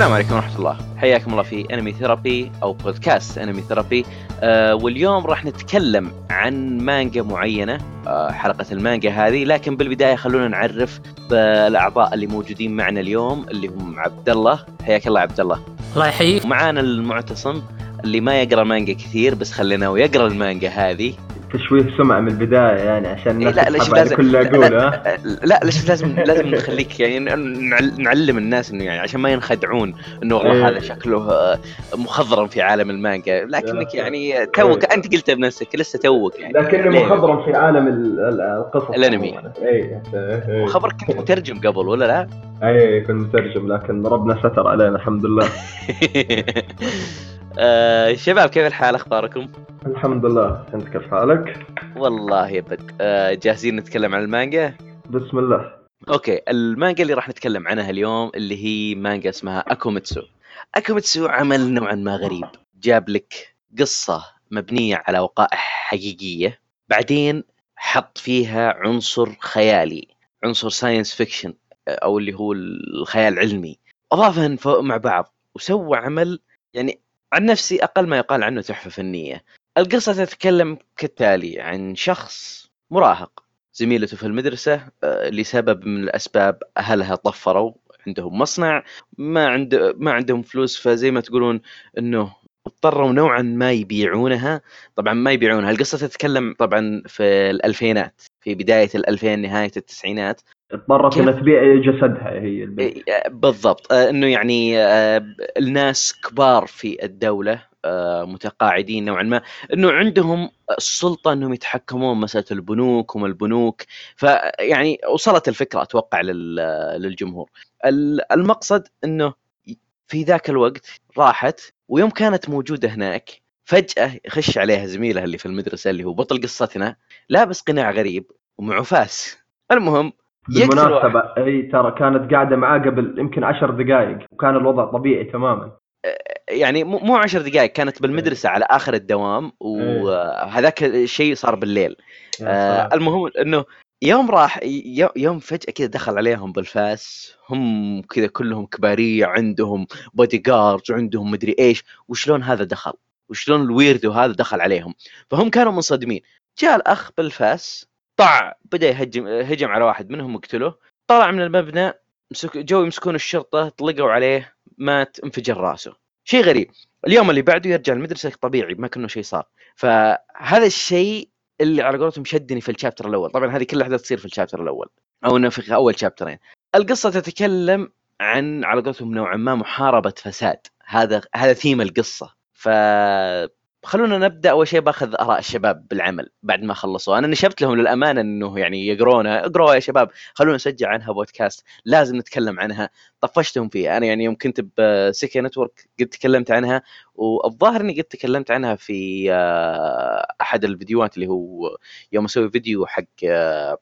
السلام عليكم ورحمة الله. حياكم الله في Anime Therapy أو بودكاست Anime Therapy آه واليوم راح نتكلم عن مانجا معينة آه حلقة المانجا هذه. لكن بالبداية خلونا نعرف بالأعضاء اللي موجودين معنا اليوم اللي هم عبد الله. حياك الله عبد الله. الله يحييك. ومعانا المعتصم اللي ما يقرأ مانجا كثير بس خليناه يقرا المانجا هذه. تشويه سمعة من البداية يعني عشان إيه الناس لا ليش لازم كل اقوله؟ لا, لا ليش لازم لازم نخليك يعني نعل- نعلم الناس إنه يعني عشان ما ينخدعون إنه والله إيه. هذا شكله آه، مخضرم في عالم المانجا لكنك يا. يعني توك أنت قلتها بنفسك لسه توك يعني لكنه؟ مخضرم في عالم ال- ال- القصص. عموماً. اي إيه. خبرك كنت مترجم قبل ولا لا؟ اي كنت مترجم لكن ربنا ستر علينا الحمد لله آه، شباب كيف الحال؟ أخباركم؟ الحمد لله. أنت كيف حالك؟ والله يبد آه، جاهزين نتكلم عن المانجا؟ بسم الله. Okay. المانجا اللي راح نتكلم عنها اليوم اللي هي مانجا اسمها أكوميتسو. أكوميتسو عمل نوعا ما غريب. جاب لك قصة مبنية على وقائع حقيقية بعدين حط فيها عنصر خيالي عنصر science fiction أو اللي هو الخيال العلمي. أضافهن فوق مع بعض وسوى عمل يعني عن نفسي أقل ما يقال عنه تحفة فنية. القصة تتكلم كالتالي عن شخص مراهق. زميلته في المدرسة آه، لسبب من الأسباب أهلها طفروا عندهم مصنع ما عند ما عندهم فلوس فزي ما تقولون إنه اضطروا نوعا ما يبيعونها. طبعا ما يبيعونها. القصة تتكلم طبعا في الألفينات في بداية الألفين نهاية التسعينات. اضطرت؟ انها تبيع جسدها هي البنت إيه، بالضبط آه، إنه يعني آه، الناس كبار في الدولة آه، متقاعدين نوعا ما إنه عندهم السلطة إنهم يتحكمون مسألة البنوك وما البنوك فيعني وصلت الفكرة أتوقع لل- للجمهور ال- المقصد إنه في ذاك الوقت راحت ويوم كانت موجودة هناك فجأة يخش عليها زميلها اللي في المدرسة اللي هو بطل قصتنا لابس قناع غريب ومعه فاس المهم. بالمناسبة أي ترى كانت قاعدة معاه قبل يمكن عشر دقائق وكان الوضع طبيعي تماما. يعني مو 10 دقائق كانت بالمدرسة على آخر الدوام وهذاك الشيء صار بالليل. آه. المهم إنه يوم راح يوم فجأة كذا دخل عليهم بالفاس هم كذا كلهم كبارية عندهم bodyguards وعندهم مدري إيش وشلون هذا دخل؟ وشلون ال weirdo هذا دخل عليهم؟ فهم كانوا منصدمين. جاء الأخ بالفاس طع بدأ يهجم هجم على واحد منهم وقتله طلع من المبنى مسك جو يمسكون الشرطة طلقوا عليه مات انفجر رأسه. شيء غريب. اليوم اللي بعده يرجع المدرسة طبيعي ما كانه شيء صار. فهذا الشيء اللي على قولتهم شدني في ال chapter الأول. طبعا هذه كل الاحداث تصير في ال chapter الأول. أو إنه في أول شابترين. القصة تتكلم عن على قولتهم نوعا ما محاربة فساد. هذا هذا ثيم القصة. ف خلونا نبدأ أول شيء بأخذ آراء الشباب بالعمل بعد ما خلصوا. أنا نشبت لهم للأمانة إنه يعني يقرونها اقروها يا شباب خلونا نسجل عنها بودكاست. لازم نتكلم عنها. طفشتهم فيها. أنا يعني يوم كنت بسيكي نتورك قد تكلمت عنها والظاهر إني قد تكلمت عنها في آه، أحد الفيديوهات اللي هو يوم أسوي فيديو حق آه،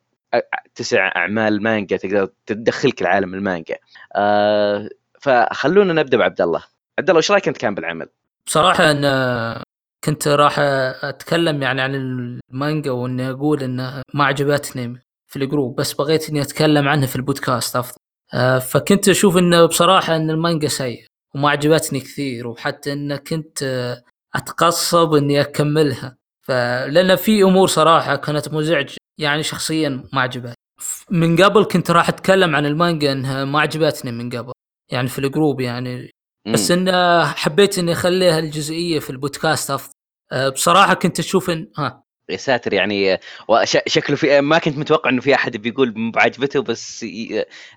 تسع أعمال مانجا تقدر تدخلك لعالم المانجا. آه، فخلونا نبدأ بعبد الله. عبد الله وش رأيك أنت كان بالعمل؟ بصراحة إن كنت راح أتكلم يعني عن المانجا وإني أقول انها ما عجبتني في الجروب بس بغيت إني أتكلم عنها في البودكاست أفضل. آه، فكنت أشوف إنه بصراحة إن المانجا سيء وما عجبتني كثير وحتى إن كنت آه، أتقصب إني أكملها. فلأن في أمور صراحة كانت مزعج يعني شخصيا ما عجبتني. من قبل كنت راح أتكلم عن المانجا إنها ما عجبتني من قبل يعني في ال group يعني بس. إنه حبيت إني أخليها الجزئية في البودكاست افضل أه، بصراحة كنت أشوف ان ها. يا ساتر يعني شكله في ما كنت متوقع إنه في أحد بيقول بعجبته بس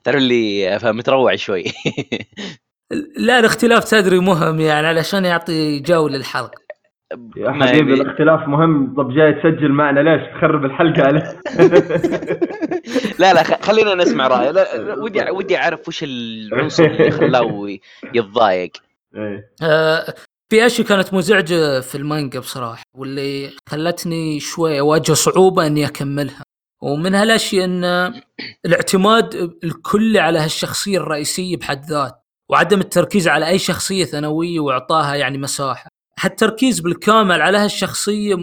تعرف اللي متروع شوي. لا الاختلاف تدري مهم يعني علشان يعطي جو للحلقة. يا حبيبي يبي. الاختلاف مهم. طب جاي تسجل معنا ليش؟ تخرب الحلقة. عليه لا لا خ- خلينا نسمع رأيه. لا ودي ودي أعرف وش العنصر اللي خلاه يتضايق. إيه. أه، في أشياء كانت مزعجة في المانجا بصراحة واللي خلتني شوي أواجه صعوبة إني أكملها. ومن هالأشياء إن الاعتماد الكلي على هالشخصية الرئيسية بحد ذات وعدم التركيز على أي شخصية ثانوية وأعطاها يعني مساحة. التركيز بالكامل على هالشخصية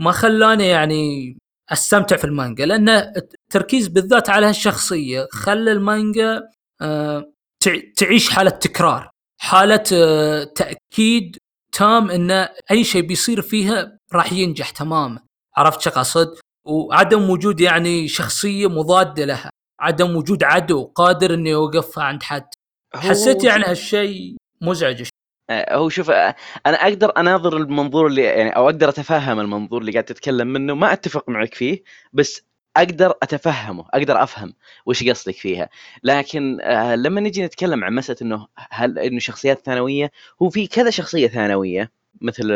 ما خلاني يعني أستمتع في المانجا لأن التركيز بالذات على هالشخصية خلى المانجا آه، تع- تعيش حالة تكرار حالة آه، تأكيد تام إن أي شيء بيصير فيها راح ينجح تماما عرفت شو قصد؟ وعدم وجود يعني شخصية مضادة لها عدم وجود عدو قادر انه يوقفها عند حد حسيت يعني هالشيء مزعج هو شوف آه، أنا أقدر أناظر المنظور اللي يعني أو أقدر أتفهم المنظور اللي قاعد تتكلم منه ما أتفق معك فيه بس أقدر أتفهمه أقدر أفهم وش قصدك فيها. لكن آه لما نجي نتكلم عن مسألة إنه هل إنه شخصيات ثانوية هو في كذا شخصية ثانوية مثل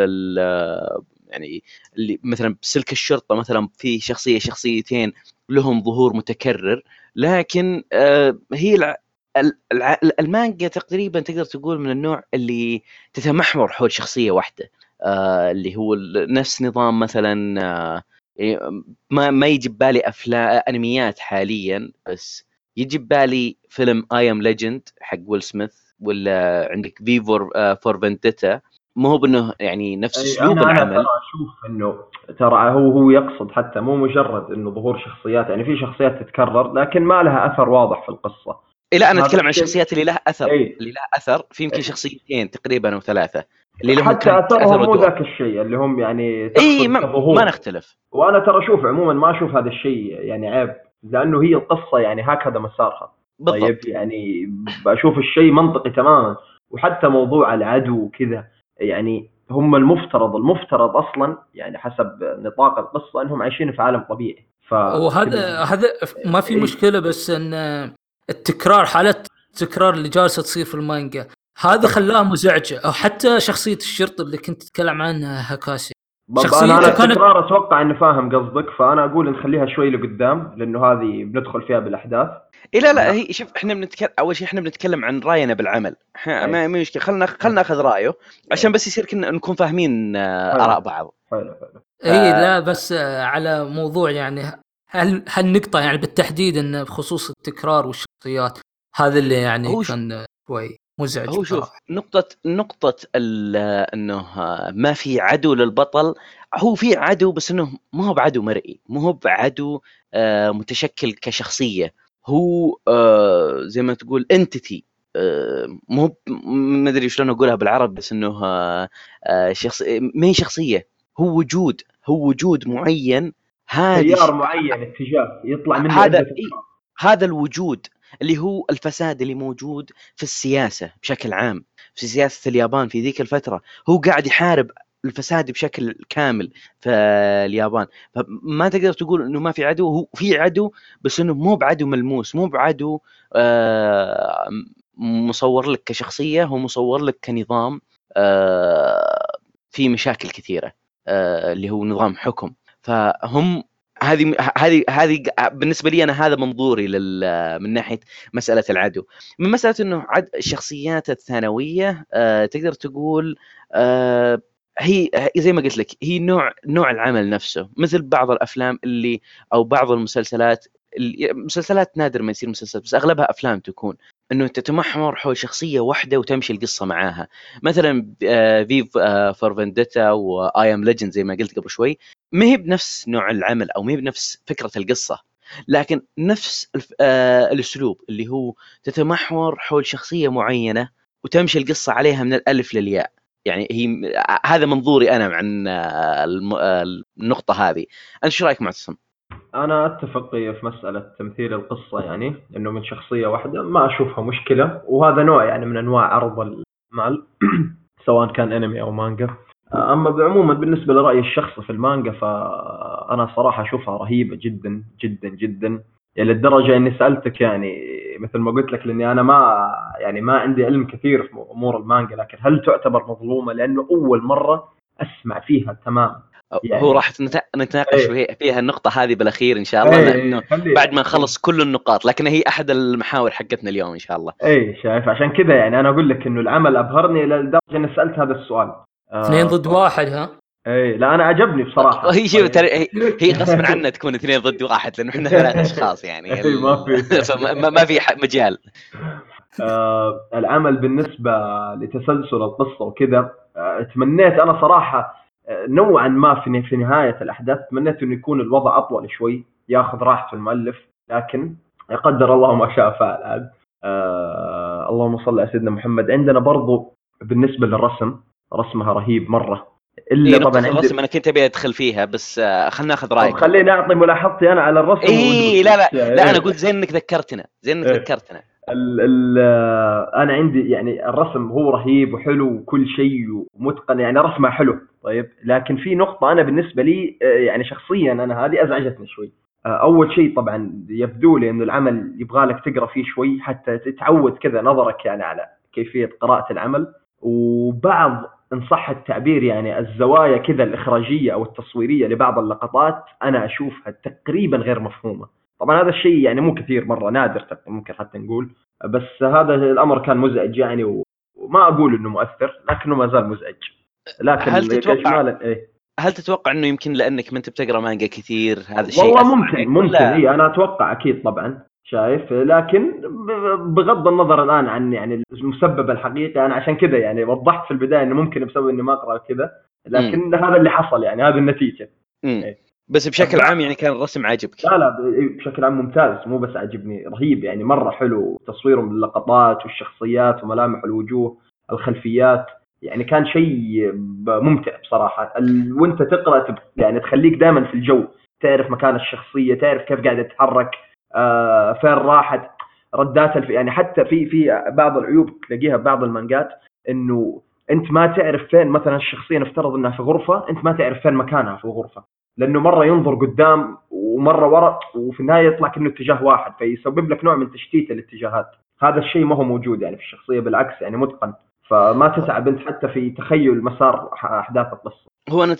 يعني اللي مثلا بسلك الشرطة مثلا في شخصية شخصيتين لهم ظهور متكرر لكن آه هي المانجا تقريبا تقدر تقول من النوع اللي تتمحور حول شخصية واحدة. آه اللي هو نفس نظام مثلا آه يعني ما ما يجي ببالي افلام أنميات حاليا بس يجي ببالي فيلم I Am Legend حق ويل سميث ولا عندك في V for Vendetta مو هو بأنه يعني نفس أسلوب العمل. أنا أشوف إنه ترى هو هو يقصد حتى مو مجرد إنه ظهور شخصيات يعني في شخصيات تتكرر لكن ما لها أثر واضح في القصة. إيه لا أنا اتكلم عن الشخصيات اللي لها أثر أي. اللي لها أثر في يمكن شخصيتين تقريبا أو ثلاثة اللي لهم حتى أثرهم مو ذاك الشيء اللي هم يعني اي ما, ما نختلف. وأنا ترى أشوف عموما ما أشوف هذا الشيء يعني عيب لأنه هي القصة يعني هكذا مسارها. بالضبط. طيب يعني بشوف الشيء منطقي تماما. وحتى موضوع العدو وكذا يعني هم المفترض المفترض أصلا يعني حسب نطاق القصة إنهم عايشين في عالم طبيعي. ف وهذا هذا ما في إيه. مشكلة بس إن التكرار حالة التكرار اللي جالسة تصير في المانجا. هذا خلاها مزعجه أو حتى شخصية الشرطي اللي كنت تتكلم عنها هكاسي شخصيته أنا كانت التكرار أتوقع إني فاهم قصدك فأنا أقول نخليها شوي لقدام لأنه هذه بندخل فيها بالأحداث. إيه لا لا هي شوف إحنا بنتكلم أول شيء إحنا بنتكلم عن رأينا بالعمل. إحنا ما مشكلة. خلنا خلنا ناخذ رأيه. عشان بس يصير كنا نكون فاهمين آه، آراء بعض. حلو حلو. اي لا بس آه، على موضوع يعني هل هالنقطة يعني بالتحديد انه بخصوص التكرار والشخصيات هذا اللي يعني كان شوي مزعج هو شوف نقطة نقطة إنه ما في عدو للبطل هو في عدو بس إنه ما هو بعدو مرئي مو هو بعدو آه، متشكل كشخصية. هو آه، زي ما تقول انتيتي آه، مو ما أدري شلون أقولها بالعربي بس إنه شخص ما هي شخصية؟ هو وجود هو وجود معين هذا تيار معين اتجاه يطلع منه هذا إيه هذا الوجود اللي هو الفساد اللي موجود في السياسة بشكل عام في سياسة اليابان في ذيك الفترة. هو قاعد يحارب الفساد بشكل كامل في اليابان. فما تقدر تقول إنه ما في عدو هو في عدو بس إنه مو بعدو ملموس مو بعدو آه مصور لك كشخصية هو مصور لك كنظام آه في مشاكل كثيرة آه اللي هو نظام حكم. فهم هذه هذه هذه بالنسبة لي أنا هذا منظوري لل من ناحية مسألة العدو. من مسألة إنه عد الشخصيات الثانوية آه تقدر تقول آه هي زي ما قلت لك هي نوع نوع العمل نفسه. مثل بعض الأفلام اللي أو بعض المسلسلات مسلسلات نادر ما يصير مسلسلات بس أغلبها أفلام تكون. إنه تتمحور حول شخصية واحدة وتمشي القصة معاها. مثلا في for Vendetta و I Am Legend زي ما قلت قبل شوي. ما هي بنفس نوع العمل أو ما هي بنفس فكرة القصة لكن نفس آه الأسلوب اللي هو تتمحور حول شخصية معينة وتمشي القصة عليها من الألف للياء. يعني هي هذا منظوري أنا عن النقطة هذه. أنت شو رأيك معتصم؟ أنا أتفق في مسألة تمثيل القصة يعني إنه من شخصية واحدة ما أشوفها مشكلة وهذا نوع يعني من أنواع عرض المال سواء كان أنمي أو مانجا. أما عموما بالنسبة لرايي الشخصي في المانجا فأنا صراحة أشوفها رهيبة جدا جدا جدا. يعني للدرجة إني سألتك يعني مثل ما قلت لك لأني أنا ما يعني ما عندي علم كثير في أمور المانجا لكن هل تعتبر مظلومة؟ لأنه أول مرة أسمع فيها تماما. يعني هو راح نتناقش إيه. فيها النقطة هذه بالأخير إن شاء الله إيه لأنه بعد ما نخلص كل النقاط لكن هي أحد المحاور حقتنا اليوم إن شاء الله. إي شايف. عشان كذا يعني أنا أقول لك إنه العمل أبهرني لدرجة إني سألت هذا السؤال. اثنين ضد واحد ها؟ إي لا أنا عجبني بصراحة. هي شوف ترى هي غصبا عنا تكون اثنين ضد واحد لأنه إحنا ثلاث اشخاص يعني؟ ما في. ما في مجال. آه العمل بالنسبة لتسلسل القصة وكذا آه تمنيت أنا صراحة آه نوعا ما في في نهاية الأحداث تمنيت إنه يكون الوضع أطول شوي ياخذ راحته المؤلف لكن قدر الله ما شاء فعل. آه آه اللهم صل على سيدنا محمد. عندنا برضو بالنسبة للرسم رسمها رهيب مرة. إلا طبعا عندي الرسم أنا كنت أبي أدخل فيها بس آه، خلنا ناخذ رأيك. خليني أعطي ملاحظتي أنا على الرسم اي لا لا لا أنا قلت زين إنك ذكرتنا زين إنك إيه. ذكرتنا. ال ال أنا عندي يعني الرسم هو رهيب وحلو وكل شيء ومتقن يعني رسمه حلو طيب؟ لكن في نقطة أنا بالنسبة لي آه، يعني شخصيا أنا هذه أزعجتني شوي. آه، أول شيء طبعا يبدو لي إنه العمل يبغى لك تقرأ فيه شوي حتى تتعود كذا نظرك يعني على كيفية قراءة العمل. وبعض إن صح التعبير يعني الزوايا كذا الإخراجية أو التصويرية لبعض اللقطات أنا أشوفها تقريبا غير مفهومة. طبعا هذا الشيء يعني مو كثير مرة نادر ممكن حتى نقول بس هذا الأمر كان مزعج يعني وما أقول إنه مؤثر لكنه ما زال مزعج. لكن هل تتوقع إيه؟ هل تتوقع إنه يمكن لأنك ما أنت بتقرأ مانجا كثير هذا الشيء والله ممكن ممكن اي أنا أتوقع أكيد طبعا. شايف لكن بغض النظر الآن عن يعني المسبب الحقيقي أنا عشان كذا يعني وضحت في البداية إنه ممكن بسبب إني ما أقرأ كذا لكن م. هذا اللي حصل يعني هذه النتيجة إيه. بس بشكل عام يعني كان الرسم عاجبك لا لا بشكل عام ممتاز مو بس عجبني رهيب يعني مرة حلو تصويره باللقطات والشخصيات وملامح الوجوه الخلفيات يعني كان شيء ممتع بصراحة. وإنت تقرأ يعني تخليك دائما في الجو تعرف مكان الشخصية تعرف كيف قاعدة تتحرك فين راحت ردات الف... يعني حتى في في بعض العيوب تلاقيها ببعض المانجات إنه أنت ما تعرف فين مثلا الشخصيه نفترض إنها في غرفة أنت ما تعرف فين مكانها في الغرفة. لأنه مرة ينظر قدام ومرة ورا وفي النهاية يطلع كأنه اتجاه واحد فيسبب لك نوع من تشتيت الاتجاهات. هذا الشيء ما هو موجود يعني في الشخصية بالعكس يعني متقن. فما تتعب انت حتى في تخيل مسار أحداث القصة. هو أنا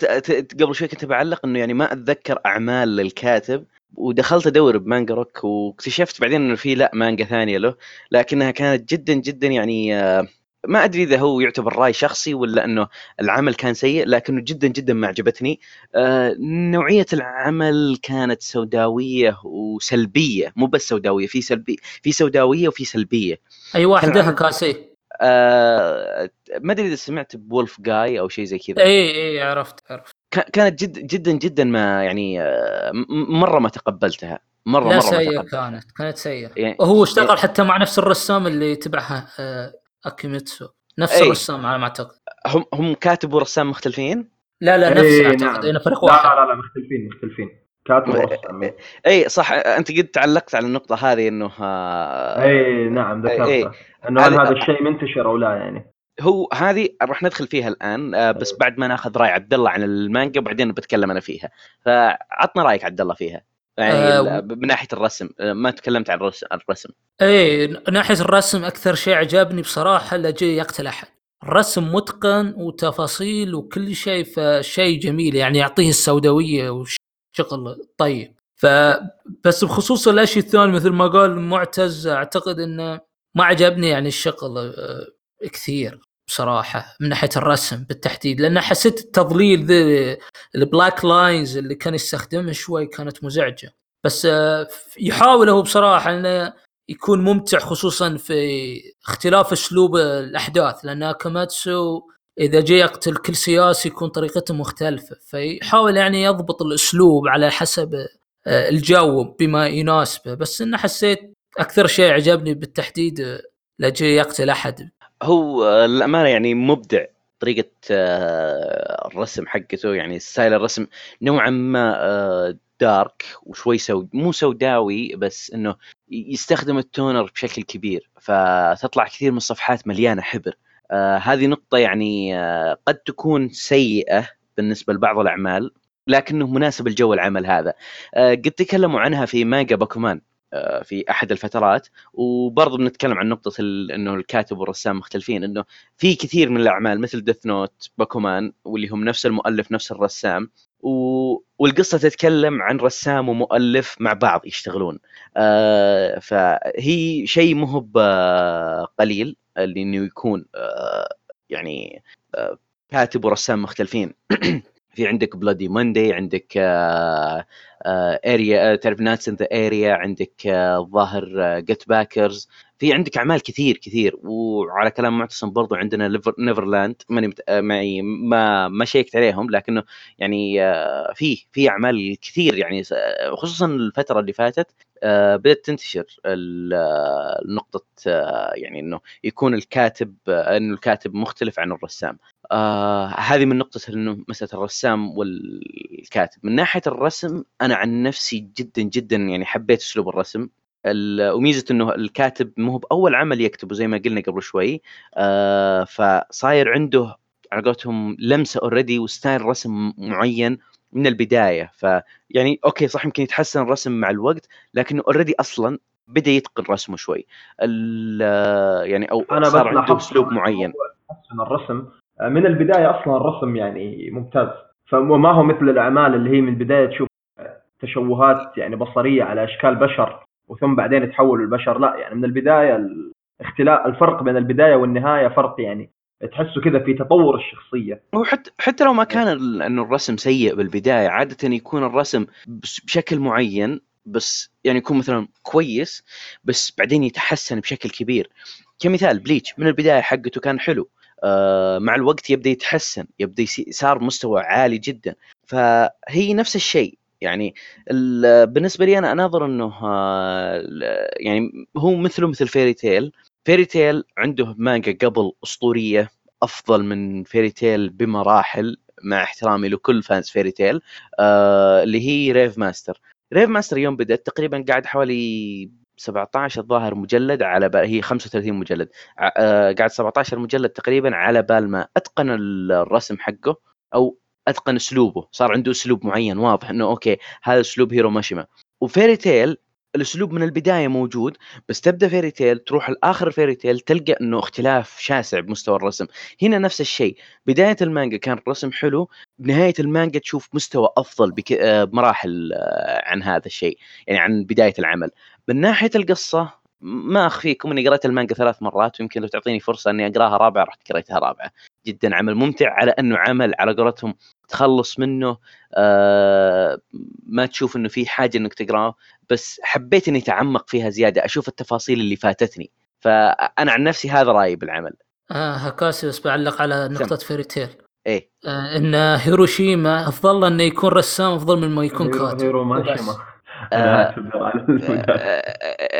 قبل شوي كنت بعلق إنه يعني ما أتذكر أعمال للكاتب ودخلت أدور بمانجا روك واكتشفت بعدين إنه في لا مانجا ثانية له. لكنها كانت جدا جدا يعني آه، ما أدري إذا هو يعتبر رأي شخصي ولا إنه العمل كان سيء لكنه جدا جدا ما عجبتني. آه نوعية العمل كانت سوداوية وسلبية. مو بس سوداوية في سلبي في سوداوية وفي سلبية. أي واحدة كاسي آه ما أدري إذا سمعت بولف جاي أو شيء زي كذا. اي اي عرفت عرفت. كانت جد جدا جدا ما يعني آه، مرة ما تقبلتها. مرة لا مرة سيئة كانت كانت سيئة. يعني وهو اشتغل يعني حتى مع نفس الرسام اللي تبعها آه أكيميتسو. نفس أي. الرسام على ما أعتقد. هم هم كاتب ورسام مختلفين؟ لا لا نفس أعتقد. نعم. فريق واحد. لا لا لا مختلفين. مختلفين كاتب ورسام إي صح. أنت قد تعلقت على النقطة هذه إنه إي نعم ذكرتها. إنه هل هذا الشيء منتشر أو لا يعني؟ هو هذه راح ندخل فيها الآن آه، بس بعد ما ناخذ رأي عبد الله عن المانجا وبعدين بتكلم أنا فيها. فعطنا رأيك عبد الله فيها. يعني آه من ناحية الرسم آه، ما تكلمت عن الرسم. إيه ناحية الرسم أكثر شيء عجبني بصراحة لجي يقتل أحد. الرسم متقن وتفاصيل وكل شيء فشيء جميل. يعني يعطيه السوداوية وشغل طيب فبس بخصوص الأشياء الثانية مثل ما قال معتز أعتقد إنه ما عجبني يعني الشغل آه، كثير. بصراحة من ناحية الرسم بالتحديد لأن حسيت التضليل ذي ال black lines اللي كان يستخدمها شوي كانت مزعجة. بس آه، يحاول هو بصراحة إنه يكون ممتع خصوصا في اختلاف أسلوب الأحداث لأن اكوميتسو إذا جاي يقتل كل سياسي يكون طريقته مختلفة. فيحاول يعني يضبط الأسلوب على حسب آه، الجو بما يناسبه. بس إنه حسيت أكثر شيء عجبني بالتحديد آه، لا جاي يقتل أحد. هو لأمانة يعني مبدع طريقة آه، الرسم حقته يعني style الرسم نوعا ما dark وشوي سود مو سوداوي بس إنه يستخدم ال toner بشكل كبير فتطلع كثير من الصفحات مليانة حبر. آه هذه نقطة يعني آه قد تكون سيئة بالنسبة لبعض الأعمال لكنه مناسب الجو العمل هذا. آه قد تكلموا عنها في مانجا باكومان. آه في أحد الفترات. وبرضه بنتكلم عن نقطة إنه الكاتب والرسام مختلفين إنه في كثير من الأعمال مثل ديث نوت باكومان واللي هم نفس المؤلف نفس الرسام. و... والقصة تتكلم عن رسام ومؤلف مع بعض يشتغلون. آه فهي شيء مو قليل اللي إنه يكون آه يعني آه كاتب ورسام مختلفين. في عندك بلادي مونداي عندك اريا تعرف ناتس ان ذا اريا عندك الظاهر جيت باكرز في عندك أعمال كثير كثير. وعلى كلام معتصم برضو عندنا نيفرلاند ماني مت... آه، معي ما ما شيكت عليهم لكنه يعني آه، في في أعمال كثير يعني خصوصا الفترة اللي فاتت بدأت تنتشر نقطة يعني إنه يكون الكاتب إنه الكاتب مختلف عن الرسام. آه هذه من نقطة إنه مسألة الرسام والكاتب، من ناحية الرسم أنا عن نفسي جدا جدا يعني حبيت أسلوب الرسم. وميزة إنه الكاتب مو هو بأول عمل يكتبه زي ما قلنا قبل شوي. آه فصاير عنده على قولتهم لمسة already و style رسم معين من البداية. فيعني okay صح يمكن يتحسن الرسم مع الوقت لكنه already أصلا بدأ يتقن رسمه شوي. يعني أو أنا صار عنده أسلوب معين. الرسم. من البداية أصلا الرسم يعني ممتاز. فما هو مثل الأعمال اللي هي من البداية تشوف تشوهات يعني بصرية على أشكال بشر وثم بعدين يتحولوا البشر لا يعني من البداية الاختلاف الفرق بين البداية والنهاية فرق يعني تحسه كذا في تطور الشخصية. وحتى حتى لو ما كان إنه الرسم سيء بالبداية عادة يكون الرسم بشكل معين بس يعني يكون مثلا كويس بس بعدين يتحسن بشكل كبير. كمثال بليتش من البداية حقته كان حلو. آه مع الوقت يبدأ يتحسن يبدأ صار مستوى عالي جدا. فهي نفس الشيء. يعني بالنسبة لي أنا أناظر إنه آه، يعني هو مثله مثل فيري تيل فيري تيل عنده مانجا قبل أسطورية أفضل من فيري تيل بمراحل مع احترامي لكل fans فيري تيل آه اللي هي ريف ماستر ريف ماستر يوم بدأت تقريبا قاعد حوالي 17 الظاهر مجلد على بال هي 35 مجلد. آه قاعد 17 مجلد تقريبا على بال ما أتقن الرسم حقه أو أتقن أسلوبه. صار عنده أسلوب معين واضح إنه okay هذا أسلوب هيرو ماشيما وفيري تيل الأسلوب من البداية موجود بس تبدأ فيري تيل تروح لآخر فيري تيل تلقى إنه اختلاف شاسع بمستوى الرسم. هنا نفس الشيء. بداية المانجا كان الرسم حلو بنهايه المانجا تشوف مستوى أفضل بك... آه، بمراحل آه، عن هذا الشيء يعني عن بداية العمل. من ناحية القصة ما اخفيكم اني قرأت المانجا ثلاث مرات ويمكن لو تعطيني فرصة إني أقراها رابعة رحت قريتها رابعة. جدا عمل ممتع على إنه عمل على قولتهم تخلص منه آه ما تشوف إنه في حاجة إنك تقرأه بس حبيت إني أتعمق فيها زيادة أشوف التفاصيل اللي فاتتني. فأنا عن نفسي هذا رأيي بالعمل. آه هكاسي بس بعلق على نقطة فيري تيل إيه. آه إن هيروشيما أفضل انه يكون رسام أفضل من ما يكون كاتب. هيرو ماشيما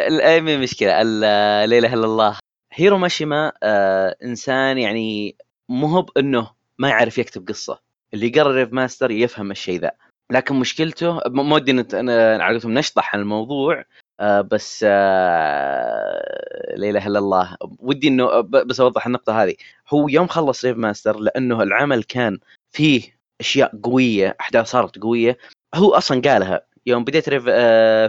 الايمي مشكلة. لا إله إلا الله. هيرو ماشيما آه إنسان يعني مو هو بانه ما يعرف يكتب قصة. اللي ريف ماستر يفهم الشيء ذا. لكن مشكلته ما ودي إنا نشطح عن الموضوع آه بس آه لا إله إلا الله. ودي إنه بس أوضح النقطة هذه. هو يوم خلص ريف ماستر لأنه العمل كان فيه أشياء قوية أحداث صارت قوية هو أصلا قالها. يوم بديت ريف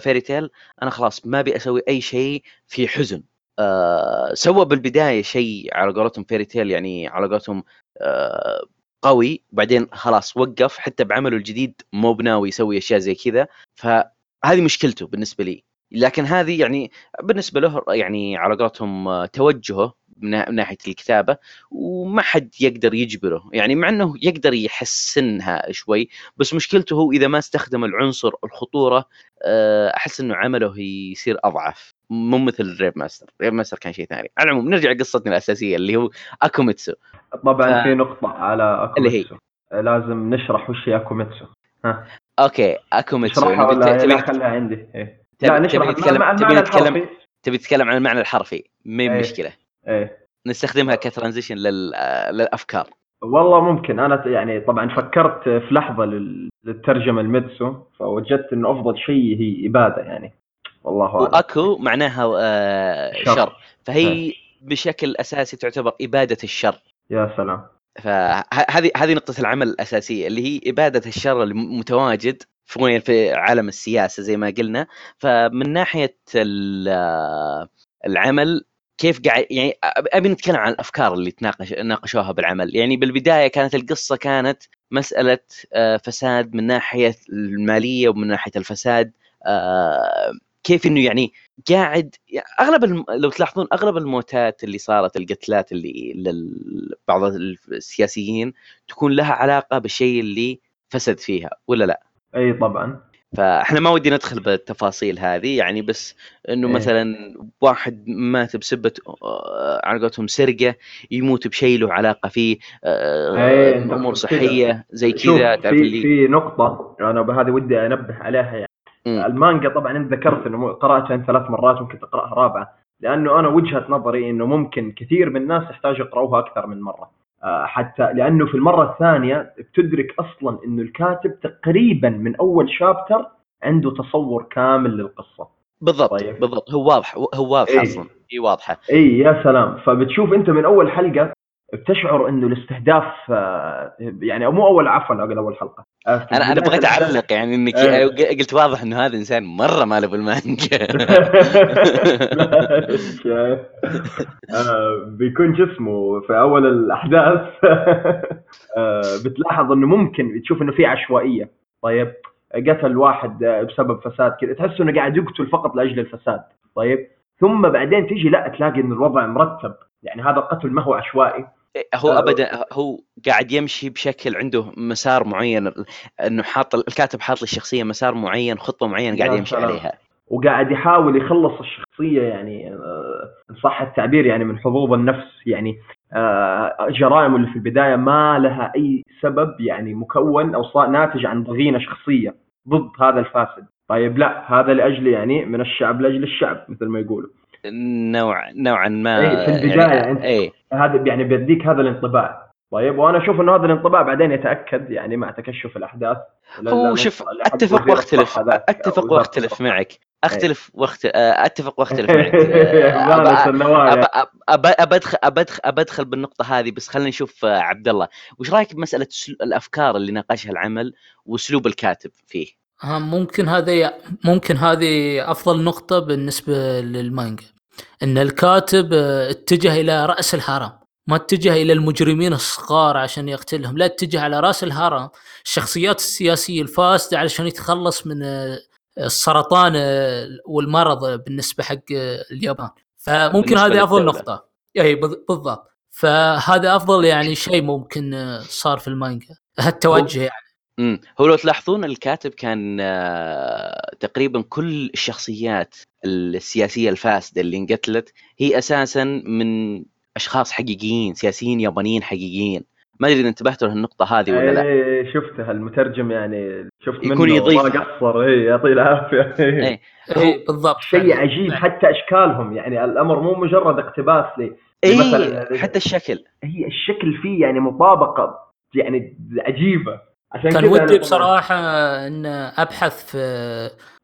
فيري تيل أنا خلاص ما أبي أسوي أي شيء في حزن. آه سوى بالبداية شيء على قولتهم فيري تيل يعني على قولتهم آه قوي وبعدين خلاص وقف حتى بعمله الجديد مو ب ناوي يسوي أشياء زي كذا. فهذه مشكلته بالنسبة لي. لكن هذه يعني بالنسبة له يعني على قولتهم آه، توجهه من ناحية الكتابة وما حد يقدر يجبره. يعني مع إنه يقدر يحسنها شوي بس مشكلته هو إذا ما استخدم العنصر الخطورة آه، أحس إنه عمله يصير أضعف. مو مثل ريف ماستر ريف ماستر كان شيء ثاني. على العموم نرجع قصتنا الأساسية اللي هو اكوميتسو طبعا ف... في نقطة على اكوميتسو اللي هي. لازم نشرح وش هي اكوميتسو ها. okay اكوميتسو نشرحها ولا تبي خليها عندي؟ إيه. لا نشرح. تبي تتكلم تبي نتكلم تبي عن المعنى الحرفي. ما إيه. مشكلة؟ إيه. نستخدمها ك transition لل... للأفكار. والله ممكن. أنا يعني طبعا فكرت في لحظة للترجمة الميتسو فوجدت إنه أفضل شيء هي إبادة يعني. والله أعلم. وأكو معناها آه شر. شر. فهي هي. بشكل أساسي تعتبر إبادة الشر. يا سلام. فهذه هذه نقطة العمل الأساسية اللي هي إبادة الشر المتواجد في في عالم السياسة زي ما قلنا. فمن ناحية العمل كيف قاعد يعني أبي نتكلم عن الأفكار اللي تناقش ناقشوها بالعمل يعني بالبداية كانت القصة كانت مسألة آه، فساد من ناحية المالية ومن ناحية الفساد آه، كيف إنه يعني قاعد يعني أغلب الم... لو تلاحظون أغلب الموتات اللي صارت القتلات اللي لبعض السياسيين تكون لها علاقة بالشيء اللي فسد فيها ولا لا؟ أي طبعا فاحنا ما ودي ندخل بالتفاصيل هذه يعني بس إنه إيه. مثلا واحد مات بسبة آه، على قولتهم سرقة يموت بشيء له علاقة فيه آه، إيه، أمور. صحية زي كذا تعرف في اللي في نقطة أنا بهذه ودي أنبه عليها يعني. المانجا طبعا أنت ذكرت إنه مو- قرأتها أنت ثلاث مرات ممكن تقرأها رابعة لأنه أنا وجهة نظري إنه ممكن كثير من الناس يحتاجوا يقرأوها أكثر من مرة آه، حتى لأنه في المرة الثانية بتدرك أصلا إنه الكاتب تقريبا من أول شابتر عنده تصور كامل للقصة. بالضبط طيب. بالضبط. هو واضح هو واضح إيه. أصلا. هي واضحة. إي يا سلام. فبتشوف أنت من أول حلقة بتشعر إنه الاستهداف آه، يعني مو أول عفوا أقول أول حلقة. آه، أنا أنا بغيت أعلق يعني إنك إيه. قلت واضح إنه هذا إنسان مرة ما له بالمانجا. آه، بيكون جسمه في أول الأحداث آه، بتلاحظ إنه ممكن تشوف إنه في عشوائية. طيب قتل واحد آه، بسبب فساد كذا. تحس إنه قاعد يقتل فقط لأجل الفساد. طيب ثم بعدين تيجي لا تلاقي إن الوضع مرتب. يعني هذا القتل ما هو عشوائي. هو آه. ابدا هو قاعد يمشي بشكل عنده مسار معين إنه حاط الكاتب حاط للشخصية مسار معين خطة معينة قاعد يمشي. عليها وقاعد يحاول يخلص الشخصية يعني آه، إن صح التعبير يعني من حظوظ النفس يعني آه، جرائم اللي في البداية ما لها أي سبب يعني مكون أو ناتج عن ضغينة شخصية ضد هذا الفاسد طيب لا هذا لأجل يعني من الشعب لأجل الشعب مثل ما يقولوا نوع نوعا ما إيه، في البداية أنت- اي هذا يعني بيديك هذا الانطباع. طيب وأنا أشوف إنه هذا الانطباع بعدين يتأكد يعني مع تكشف الأحداث. لا- لا هو شوف لحد أتفق وزير واختلف أتفق وأختلف. معك. أختلف واخت... آه، أتفق وأختلف معك. أبدخل أبدخل أبدخل بالنقطة هذه بس خلينا نشوف آه، عبد الله وش رأيك بمسألة سل- الأفكار اللي ناقشها العمل وأسلوب الكاتب فيه؟ ها ممكن هذه ممكن هذه أفضل نقطة بالنسبة للمانجا. إن الكاتب آه، اتجه إلى رأس الهرم. ما اتجه إلى المجرمين الصغار عشان يقتلهم لا اتجه على رأس الهرم. الشخصيات السياسية الفاسدة علشان يتخلص من آه، السرطان آه، والمرض بالنسبة حق آه، اليابان. فممكن هذه أفضل. نقطة. اي بال- بالضبط. فهذا أفضل يعني شيء ممكن آه، صار في المانجا. هالتوجه يعني. امم هو لو تلاحظون الكاتب كان آه، تقريبا كل الشخصيات السياسية الفاسدة اللي انقتلت هي أساسا من أشخاص حقيقيين سياسيين يابانيين حقيقيين. ما أدري إذا انتبهتوا للنقطة هذه ولا لا. إيه شفتها المترجم يعني شفت يكون منه يضيف. ما قصر إيه يعطيه العافية. إيه. اي بالضبط. شيء فعلاً. عجيب حتى أشكالهم. يعني الأمر مو مجرد اقتباس لي اي حتى الشكل. هي الشكل فيه يعني مطابقة يعني عجيبة. عشان كان ودي طبعاً بصراحة إن أبحث في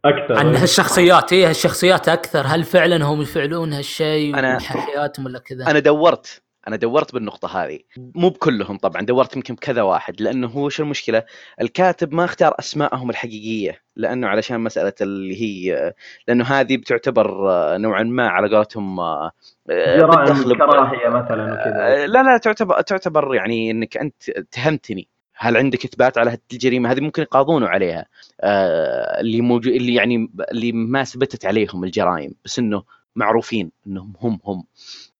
أكثر عن هالشخصيات. إيه هالشخصيات أكثر. هل فعلا هم يفعلون هالشيء أنا- من حياتهم ولا كذا؟ أنا دورت. أنا دورت بالنقطة هذه. مو بكلهم طبعا. دورت يمكن بكذا واحد. لأنه هو شو المشكلة؟ الكاتب ما اختار اسمائهم الحقيقية. لأنه علشان مسألة اللي هي لأنه هذه بتعتبر آه، نوعا ما على قولتهم آه، آه، جرائم كراهية مثلا وكذا. لا لا تعتبر تعتبر يعني إنك أنت اتهمتني. هل عندك إثبات على الجريمة؟ هذه ممكن يقاضونه عليها. آه، اللي موجود اللي يعني اللي ما اثبتت عليهم الجرائم بس إنه معروفين إنهم هم هم.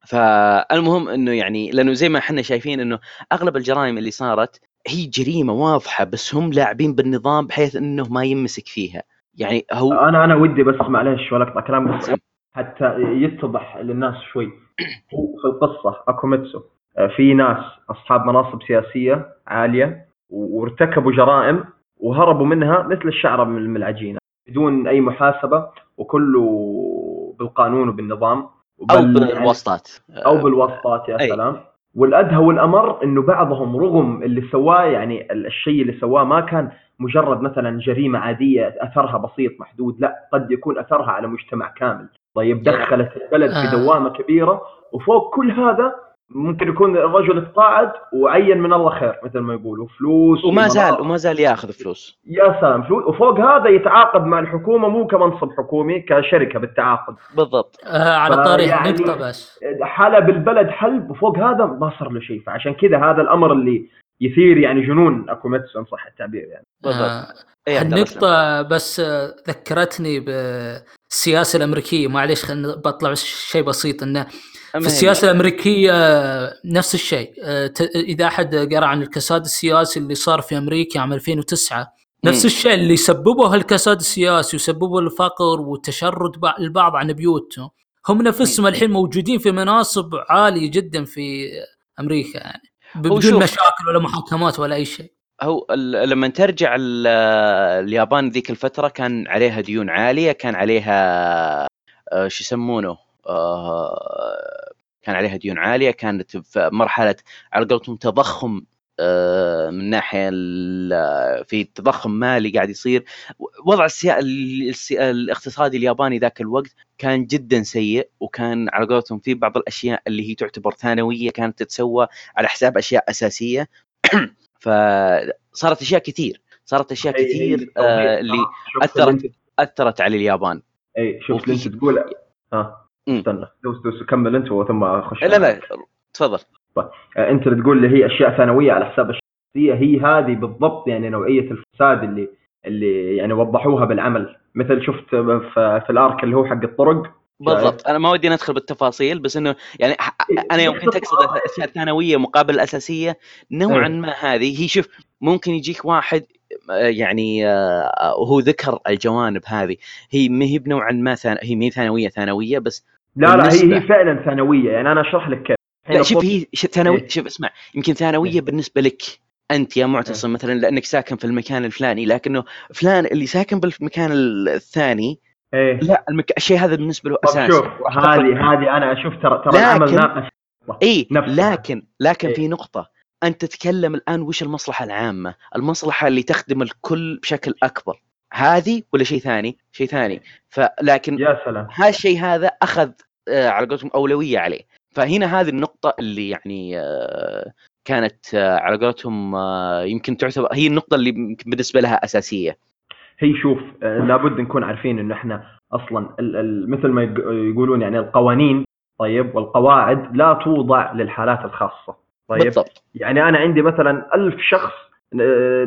فالمهم إنه يعني لأنه زي ما إحنا شايفين إنه أغلب الجرائم اللي صارت هي جريمة واضحة بس هم لاعبين بالنظام بحيث إنه ما يمسك فيها. يعني هو أنا أنا ودي بس معلش ولا أقطع كلام بس حتى يتضح للناس شوي. هو في القصة اكوميتسو آه، في ناس أصحاب مناصب سياسية عالية وارتكبوا جرائم وهربوا منها مثل الشعره من العجينه بدون أي محاسبة وكله بالقانون وبالنظام. يعني- بالواسطات. أو بالواسطات يا أي. سلام. والأدهى والأمر إنه بعضهم رغم اللي سواه يعني ال- الشيء اللي سواه ما كان مجرد مثلا جريمة عادية أثرها بسيط محدود لا قد يكون أثرها على مجتمع كامل. طيب دخلت البلد في آه. دوامة كبيرة وفوق كل هذا ممكن يكون الرجل اتقاعد وعين من الله خير مثل ما يقولوا. فلوس وما زال. وما زال ياخذ فلوس. يا سلام فلوس وفوق هذا يتعاقد مع الحكومة مو كمنصب حكومي كشركة بالتعاقد. بالضبط. آه على طاري فيعني- نقطة بس. حلب البلد حلب وفوق هذا ما صار له شيء. فعشان كذا هذا الأمر اللي يثير يعني جنون اكوميتسو ان صح التعبير يعني. بالضبط. آه إيه،. النقطة بس آه، ذكرتني بالسياسة الأمريكية. معليش خلينا بطلع شيء بسيط. إنه ما في السياسة الأمريكية آه، نفس الشيء. آه، إذا أحد قرأ عن الكساد السياسي اللي صار في أمريكا عام 2009 نفس الشيء اللي سببوا هالكساد السياسي وسببوا الفقر والتشرد بع- البعض عن بيوتهم هم نفسهم الحين موجودين في مناصب عالية جدا في أمريكا يعني بدون مشاكل ولا محاكمات ولا أي شيء. هو لما ترجع ال- اليابان ذيك الفترة كان عليها ديون عالية كان عليها آه، شو يسمونه كان عليها ديون عالية كانت في مرحلة على قولتهم تضخم آه، من ناحية في تضخم مالي قاعد يصير وضع السيا... ال- السي- الاقتصادي الياباني ذاك الوقت كان جدا سيء وكان على قولتهم في بعض الأشياء اللي هي تعتبر ثانوية كانت تتسوى على حساب أشياء أساسية فصارت أشياء كثير صارت أشياء كثير. آه اللي اللي اثرت أثرت على اليابان أي شفت وفي- أنت تقول ها. استنى. دوس دوس كمل انت وثم أخش. لا لا تفضل. آه، انت تقول اللي هي أشياء ثانوية على حساب الشخصية هي هذه بالضبط يعني نوعية الفساد اللي اللي يعني وضحوها بالعمل. مثل شفت في, في الأرك اللي هو حق الطرق. بالضبط. أنا ما ودي ندخل بالتفاصيل بس إنه يعني ح- أنا يوم كنت أقصد الاشياء الثانويه مقابل الاساسيه نوعا إيه. ما هذه. هي شوف ممكن يجيك واحد يعني آه، وهو ذكر الجوانب هذه هي ما هي بنوعا ما ثان... هي ما ثانوية ثانوية بس لا لا هي هي فعلا ثانوية يعني أنا أشرح لك كيف لا شوف هي ثانوي إيه. شوف اسمع يمكن ثانوية إيه. بالنسبة لك أنت يا معتصم مثلا لأنك ساكن في المكان الفلاني لكنه فلان اللي ساكن بالمكان الثاني إيه لا المك... الشيء هذا بالنسبة له أساسي شوف هذه هذه أنا أشوف ترى ترى العمل ناقش اي. لكن لكن إيه. في نقطة انت تتكلم الآن وش المصلحة العامة؟ المصلحة اللي تخدم الكل بشكل أكبر. هذه ولا شيء ثاني؟ شيء ثاني. فلكن يا سلام. هالشيء هذا أخذ آه، على قولتهم أولوية عليه. فهنا هذه النقطة اللي يعني آه، كانت آه، على قولتهم آه، يمكن تعتبر هي النقطة اللي يمكن بالنسبة لها أساسية. هي شوف آه، لابد نكون عارفين إنه إحنا أصلا مثل ما يق- يقولون يعني القوانين طيب والقواعد لا توضع للحالات الخاصة. طيب. بالضبط. يعني أنا عندي مثلا ألف شخص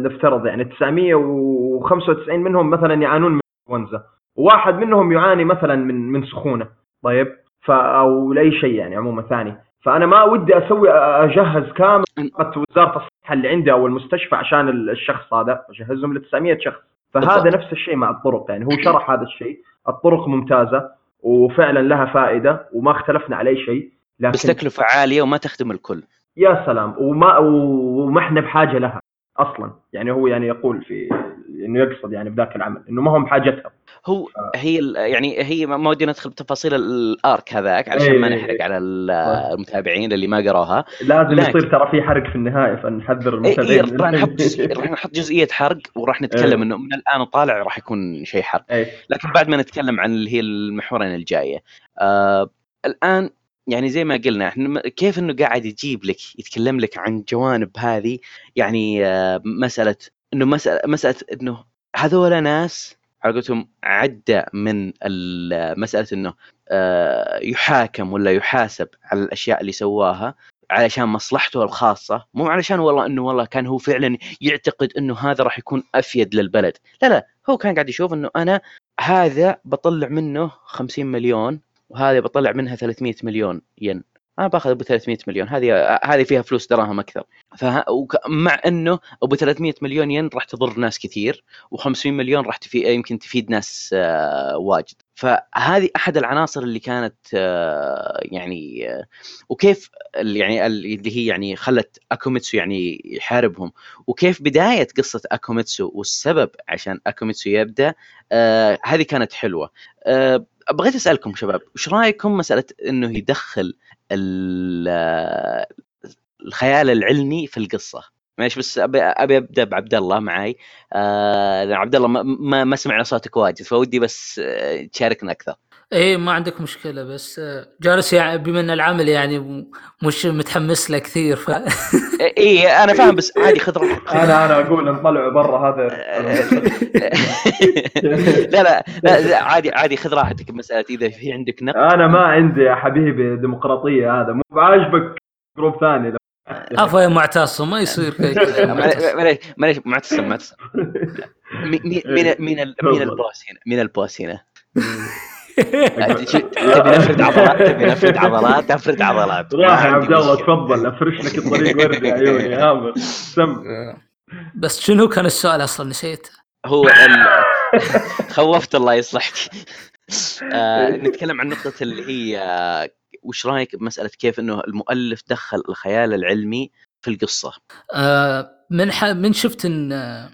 نفترض يعني 995 منهم مثلا يعانون من إنفلونزا وواحد منهم يعاني مثلا من من سخونة. طيب. ف أو لأي شيء يعني عموما ثاني. فأنا ما ودي أسوي أجهز كامل وزارة الصحة اللي عندي أو المستشفى عشان ال- الشخص هذا أجهزهم ل 900 شخص. فهذا بالضبط. نفس الشيء مع الطرق يعني هو شرح هذا الشيء. الطرق ممتازة وفعلا لها فائدة وما اختلفنا على أي شيء لكن بس تكلفة عالية وما تخدم الكل. يا سلام وما وما إحنا بحاجة لها أصلا. يعني هو يعني يقول في إنه يقصد يعني بذاك العمل إنه ما هم بحاجتها هو هي ال- يعني هي ما ما ودي ندخل بتفاصيل الآرك هذاك علشان ما إيه. نحرق على ال- المتابعين اللي ما قروها. لازم لكن- يصير ترى في حرق في النهاية فنحذر اي إيه المتابعين. راح نحط راح نحط جزئية حرق وراح نتكلم إيه. إنه من الآن طالع راح يكون شيء حرق. إيه. لكن بعد ما نتكلم عن اللي هي المحورين الجاية. آه الآن يعني زي ما قلنا إحنا كيف إنه قاعد يجيب لك يتكلم لك عن جوانب هذه؟ يعني آه مسألة إنه مسألة مسألة إنه هذول ناس على قولتهم عدى من ال- مسألة إنه آه يحاكم ولا يحاسب على الأشياء اللي سواها علشان مصلحته الخاصة. مو علشان والله إنه والله كان هو فعلا يعتقد إنه هذا راح يكون أفيد للبلد. لا لا هو كان قاعد يشوف إنه أنا هذا بطلع منه 50 مليون وهذا بطلع منها 300 مليون ين. أنا باخذ أبو 300 مليون. هذه هذه فيها فلوس دراهم أكثر. فه... وك- مع إنه أبو 300 مليون ين راح تضر ناس كثير و500 مليون راح تفي... يمكن تفيد ناس آه، واجد. فهذه أحد العناصر اللي كانت آه، يعني آه، وكيف يعني ال- اللي هي يعني خلت أكوميتسو يعني يحاربهم. وكيف بداية قصة أكوميتسو والسبب عشان أكوميتسو يبدأ هذه كانت حلوة. بغيت أسألكم شباب وش رأيكم مسألة إنه يدخل ال- الخيال العلمي في القصة؟ معلش بس ابي أبي أبدأ بعبد الله معي آه عبد الله ما, ما, ما سمعنا صوتك واجد فودي بس آه، تشاركنا أكثر. إيه ما عندك مشكلة بس آه، جالس يعني بما إن العمل يعني م- مش متحمس له كثير ف اي أنا فاهم بس عادي خذ راحتك. أنا أنا أقول نطلعوا برا هذا. لا, لا لا عادي عادي خذ راحتك بمساله إذا في عندك نقد. أنا ما عندي يا حبيبي ديمقراطية هذا. مو بعاجبك جروب ثاني؟ لو- عفوا يا معتصم ما يصير يا معتصم. معليش معليش معتصم معتصم. مي- مي- مين مين ال- مين البوس هنا مين البوس هنا. تبي نفرد عضلات تبي نفرد عضلات نفرد عضلات. راح يا عبد الله. تفضل أفرش لك الطريق وردي عيوني هامر سم. بس شنو كان السؤال أصلا؟ نسيت. هو ال... خوفت الله يصلحك. آه نتكلم عن نقطة اللي هي آه، وش رأيك بمسألة كيف إنه المؤلف دخل الخيال العلمي في القصة؟ آه من ح... من شفت إن آه،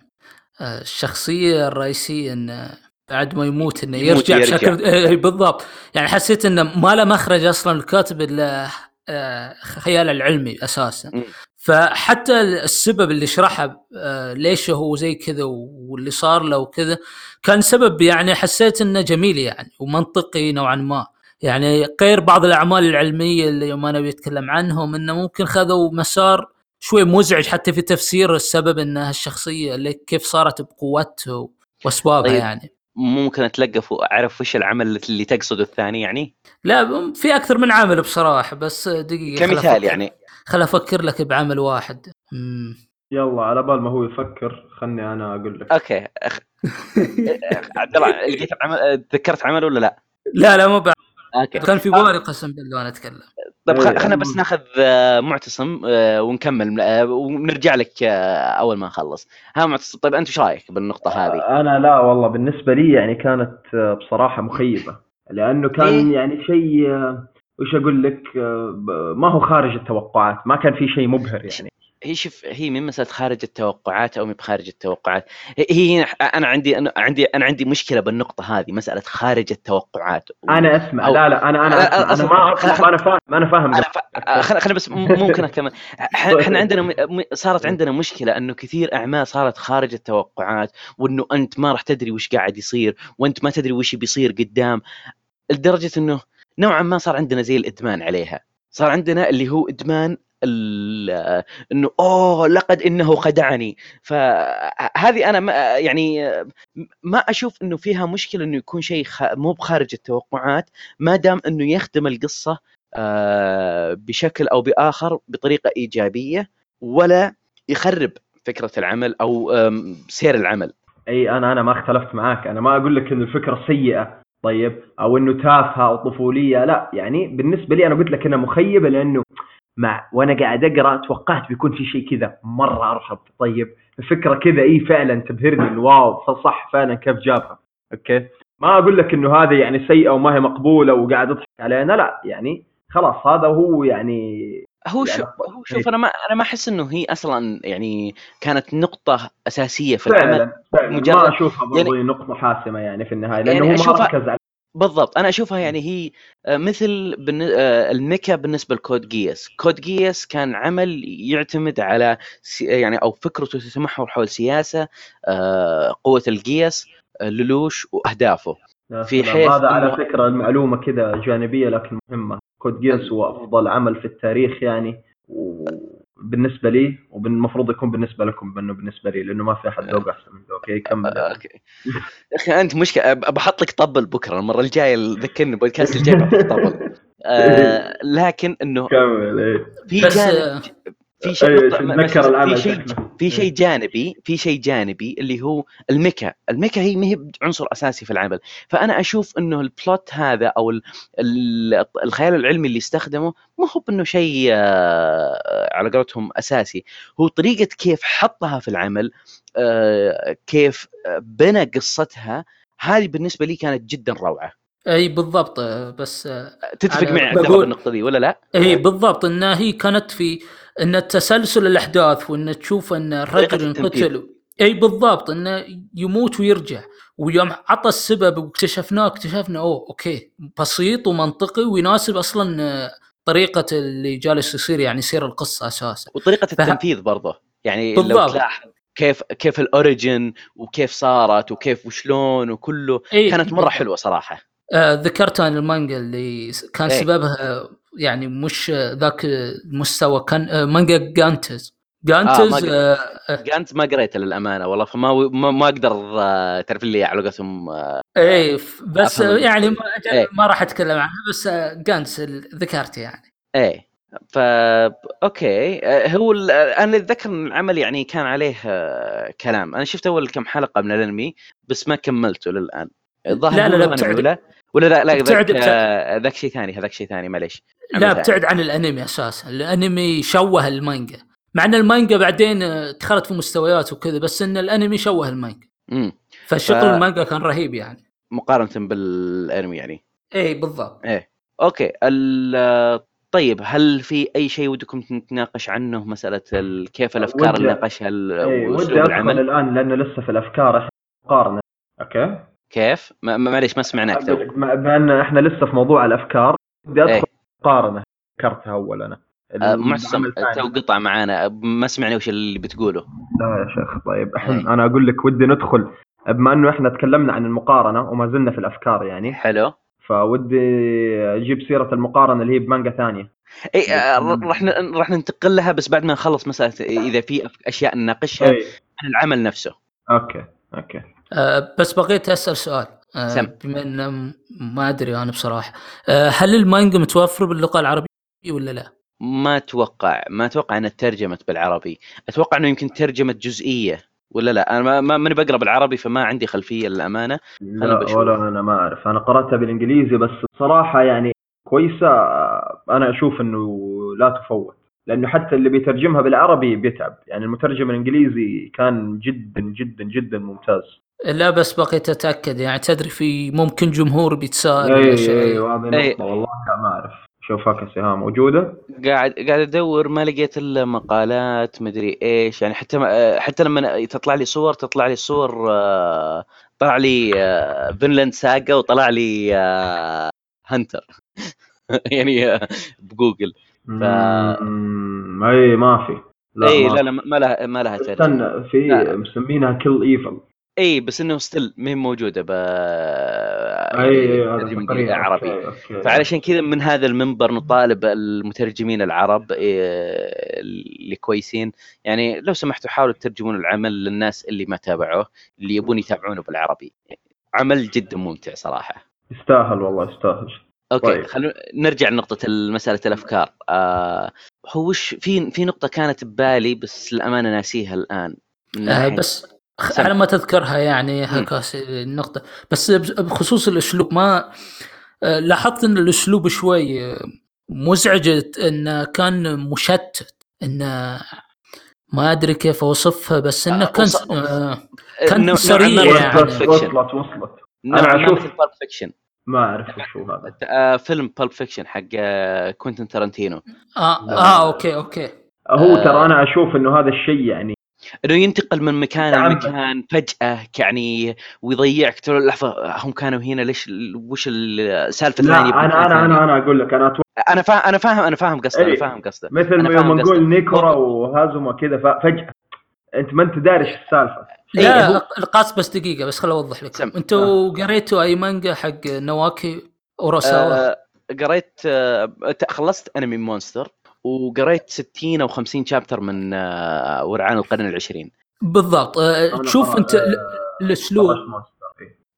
الشخصية الرئيسية إن بعد ما يموت إنه يموت يرجع, يرجع. بشكل إيه بالضبط يعني حسيت إنه ما له مخرج أصلا الكاتب إلا آه، خيال العلمي أساسا مم. فحتى السبب اللي شرحه آه، ليش هو زي كذا واللي صار له وكذا كان سبب يعني حسيت إنه جميل يعني ومنطقي نوعا ما يعني غير بعض الأعمال العلمية اللي يوم أنا بيتكلم عنهم إنه ممكن خذوا مسار شوي مزعج حتى في تفسير السبب ان هالشخصيه اللي كيف صارت بقوته وأسبابها طيب. يعني ممكن أتلقف وأعرف وش العمل اللي تقصده الثاني يعني؟ لا في أكثر من عامل بصراحة بس دقيقة كمثال يعني خل أفكر لك بعمل واحد مم. يلا على بال ما هو يفكر خلني أنا أقول لك أوكي أخ... عبد الله لقيت العمل تذكرت عمل ولا لا؟ لا لا مو بعد أوكي. كان في بالي قسم بالله وأنا أتكلم. طيب إيه، خلينا بس أم- ناخذ آه، معتصم آه، ونكمل آه، ونرجع لك أول ما نخلص. ها معتصم طيب أنت إيش رأيك بالنقطة هذه؟ أنا لا والله بالنسبة لي يعني كانت بصراحة مخيبة. لأنه كان ليه؟ يعني شيء وش أقول لك ما هو خارج التوقعات. ما كان في شيء مبهر يعني. هي شوف هي من مساله خارج التوقعات أو بخارج التوقعات؟ هي- أنا عندي أنا عندي أنا عندي مشكلة بالنقطة هذه مسألة خارج التوقعات. أنا أسمع. أو- لا لا أنا أنا أسمع. أنا أصلاً- ما أنا فاهم أنا فاهم. ف... خلينا خلينا بس ممكن أكمل. إحنا عندنا م... م- صارت عندنا مشكلة إنه كثير أعمال صارت خارج التوقعات وإنه أنت ما راح تدري وش قاعد يصير وأنت ما تدري وش بيصير قدام لدرجة إنه نوعا ما صار عندنا زي الإدمان عليها. صار عندنا اللي هو إدمان إنه أوه لقد إنه خدعني فهذه أنا ما يعني ما أشوف إنه فيها مشكلة إنه يكون شيء. مو بخارج التوقعات ما دام إنه يخدم القصة آه، بشكل أو بآخر بطريقة إيجابية ولا يخرب فكرة العمل أو سير العمل أي أنا أنا ما اختلفت معاك أنا ما أقول لك إن الفكرة سيئة طيب أو إنه تافهة أو طفولية لا يعني بالنسبة لي أنا قلت لك إنها مخيبة لأنه مع وأنا قاعد أقرأ توقعت بيكون في شيء كذا. مرة ارهب طيب الفكرة كذا. اي فعلا تبهرني. إنه wow صح فعلا كيف جابها؟ okay. ما أقول لك إنه هذه يعني سيئة وما هي مقبولة وقاعد أضحك علينا لا يعني خلاص هذا هو يعني هو يعني شو أفضل. هو شوف أنا ما أنا ما أحس إنه هي أصلا يعني كانت نقطة أساسية في العمل فعلا. فعلا مجرد- ما أشوفها برضو يعني- نقطة حاسمة يعني في النهاية يعني لأنه هو ما ركز على بالضبط. أنا أشوفها يعني هي آه، مثل بالن- آه، ال mecha بالنسبة ل Code Geass، Code Geass كان عمل يعتمد على سي- يعني أو فكرته تتمحور حول سياسة آه، قوة ال Geass آه، لولوش وأهدافه. في حيث هذا على فكرة المعلومة كذا جانبية لكن مهمة. Code Geass هو أفضل عمل في التاريخ يعني وبالنسبه لي والمفروض يكون بالنسبة لكم انه بالنسبة لي لأنه ما في أحد ذوق أحسن من ذوق okay كمل. آه، okay. يا أخي أنت مشكلة أب- بحط لك طبل بكرة المرة الجاية ذكرني البودكاست الجاي بحط لك طبل. آه، لكن إنه كمل إيه. في بس جانب آه، في شيء ما- تتذكر في العمل شيء. في شيء جانبي في شيء جانبي اللي هو الميكا. الميكا هي ما هي عنصر أساسي في العمل. فأنا أشوف إنه البلوت هذا أو ال- ال- الخيال العلمي اللي استخدمه ما هو انه شيء آه، على قولتهم أساسي. هو طريقة كيف حطها في العمل آه، كيف بنى قصتها هذه بالنسبة لي كانت جدا روعة. أي بالضبط بس آه، تتفق معي بقول- بالنقطة دي ولا لا؟ اي بالضبط إنها هي كانت في إن تسلسل الأحداث وإن تشوف إن الرجل. انقتل إي بالضبط إنه يموت ويرجع ويوم عطى السبب واكتشفناه اكتشفنا أوه okay بسيط ومنطقي ويناسب أصلا طريقة اللي جالس يصير يعني يصير القصة أساسا وطريقة فه- التنفيذ برضه يعني لو بالضبط. تلاحظ كيف كيف ال origin وكيف صارت وكيف وشلون وكله إيه كانت مرة. حلوة صراحة آه ذكرت عن المانجا اللي كان إيه. سببها آه، يعني مش آه، ذاك المستوى كان آه، مانجا Gantz، Gantz ما قريت. آه Gantz ما قريته للأمانة والله فما ما, ما أقدر آه، تعرف اللي على قولتهم آه، إيه بس آه، يعني ما, إيه. ما راح أتكلم عنها بس آه، ال- ذكرت يعني إيه ف okay آه، هو ال- آه، أنا أتذكر إن العمل يعني كان عليه آه، كلام أنا شفت أول كم حلقة من الأنمي بس ما كملته للآن الظاهر لا، لا، لا، ابتعد. ولا لا لا ذاك شيء ثاني هذاك شيء ثاني معليش. لا. ابتعد عن الانمي أساسا. الانمي شوه المانجا. مع إن المانجا بعدين آه، دخلت في مستويات وكذا بس إن الانمي شوه المانجا. امم فشغل ف- المانجا كان رهيب يعني. مقارنة بالانمي يعني. اي بالضبط. okay. ال- طيب هل في أي شيء ودكم نتناقش عنه؟ مسألة ال- كيف الأفكار اللي ناقشها ال- اي ودي العمل؟ الآن لأنه لسه في الأفكار إحنا مقارنة. okay؟ كيف؟ معليش ما سمعناك تو بما إن إحنا لسه في موضوع الأفكار بدي أدخل إيه. مقارنة. ذكرتها أول أنا. آه، معتصم العمل الثاني. تو قطع معانا. ما سمعنا وش اللي بتقوله. لا يا شيخ طيب إيه. أنا أقول لك ودي ندخل بما إنه إحنا تكلمنا عن المقارنة وما زلنا في الأفكار يعني حلو. فودي أجيب سيرة المقارنة اللي هي بمانجا ثانية. اي آه، راح راح ننتقل لها بس بعد ما نخلص مسألة إذا في أشياء نناقشها اي عن العمل نفسه. okay okay. آه بس بغيت أسأل سؤال. آه سم. بما إن ما أدري أنا بصراحة. آه هل المانجا متوفره باللغة العربية ولا لا؟ ما أتوقع. ما أتوقع إنها ترجمت بالعربي. أتوقع إنه يمكن ترجمت جزئية ولا لا؟ أنا ما- ما ماني بقرأ بالعربي فما عندي خلفية للأمانة. لا بشوف. ولا أنا ما أعرف. أنا قرأتها بالإنجليزي بس بصراحه يعني كويسة. أنا أشوف إنه لا تفوت. لأنه حتى اللي بيترجمها بالعربي بيتعب. يعني المترجم الإنجليزي كان جدا جدا جدا ممتاز. لا بس بغيت أتأكد يعني تدري في ممكن جمهور بيتساءل أي ولا شيء. أي وهذه إي. نقطة والله ما أعرف. شوفها كسها موجودة؟ قاعد قاعد أدور ما لقيت إلا مقالات مدري إيش يعني حتى ما حتى لما تطلع لي صور تطلع لي صور آه، طلع لي آه، Vinland Saga وطلع لي آه، Hunter يعني آه، بجوجل. ف- أي ما في. إي ما لا لا ما لها ما لها ترجمه استنى في لا. مسمينها Kill Evil إي بس إنه still ما هي موجودة ب تقريبا عربي. okay،. فعلشان كذا من هذا المنبر نطالب المترجمين العرب اللي كويسين. يعني لو سمحتوا حاولوا تترجمون العمل للناس اللي ما تابعوه اللي يبون يتابعونه بالعربي. عمل جدا ممتع صراحة. يستاهل والله يستاهل. أوكي طيب. خلونا نرجع لنقطة مسألة الأفكار. آه هو وش في في نقطة كانت ببالي بس للأمانة ناسيها الآن. آه بس على ما تذكرها يعني هكاس النقطة بس بخصوص الأسلوب ما آه، لاحظت أن الأسلوب شوي آه، مزعج انه كان مشتت انه ما أدري كيف أوصفها بس إنه آه، كان وص- كان نوع- سريع يعني. وصلت وصلت أنا ما أشوف-. ما أعرف وش هو هذا آه، فيلم Pulp Fiction حق Quentin Tarantino آه, لا. آه okay okay هو آه. ترى أنا أشوف إنه هذا الشيء يعني إنه ينتقل من مكان تعمد. لمكان فجأة يعني ويضيعك تقول لحظة هم كانوا هنا ليش وش السالفه لا الثانية أنا أنا أنا أنا أقول لك أنا أتوقع أنا فاهم أنا فاهم أنا فاهم قصده أنا إيه. فاهم قصده مثل ما يوم. نقول نيكورا. وهازوما كذا فجأة أنت ما أنت داري إيش السالفة إيه، لا هو- القاس بس دقيقة بس خل أوضح لك. أنتوا قريتوا أي مانجا حق نواكي أوروساوا آه، قريت آه، خلصت أنمي مونستر وقريت 60 أو 50 شابتر من آه، ورعان القرن العشرين. بالضبط. آه تشوف قرأ- أنت ال- آه، الاسلوب.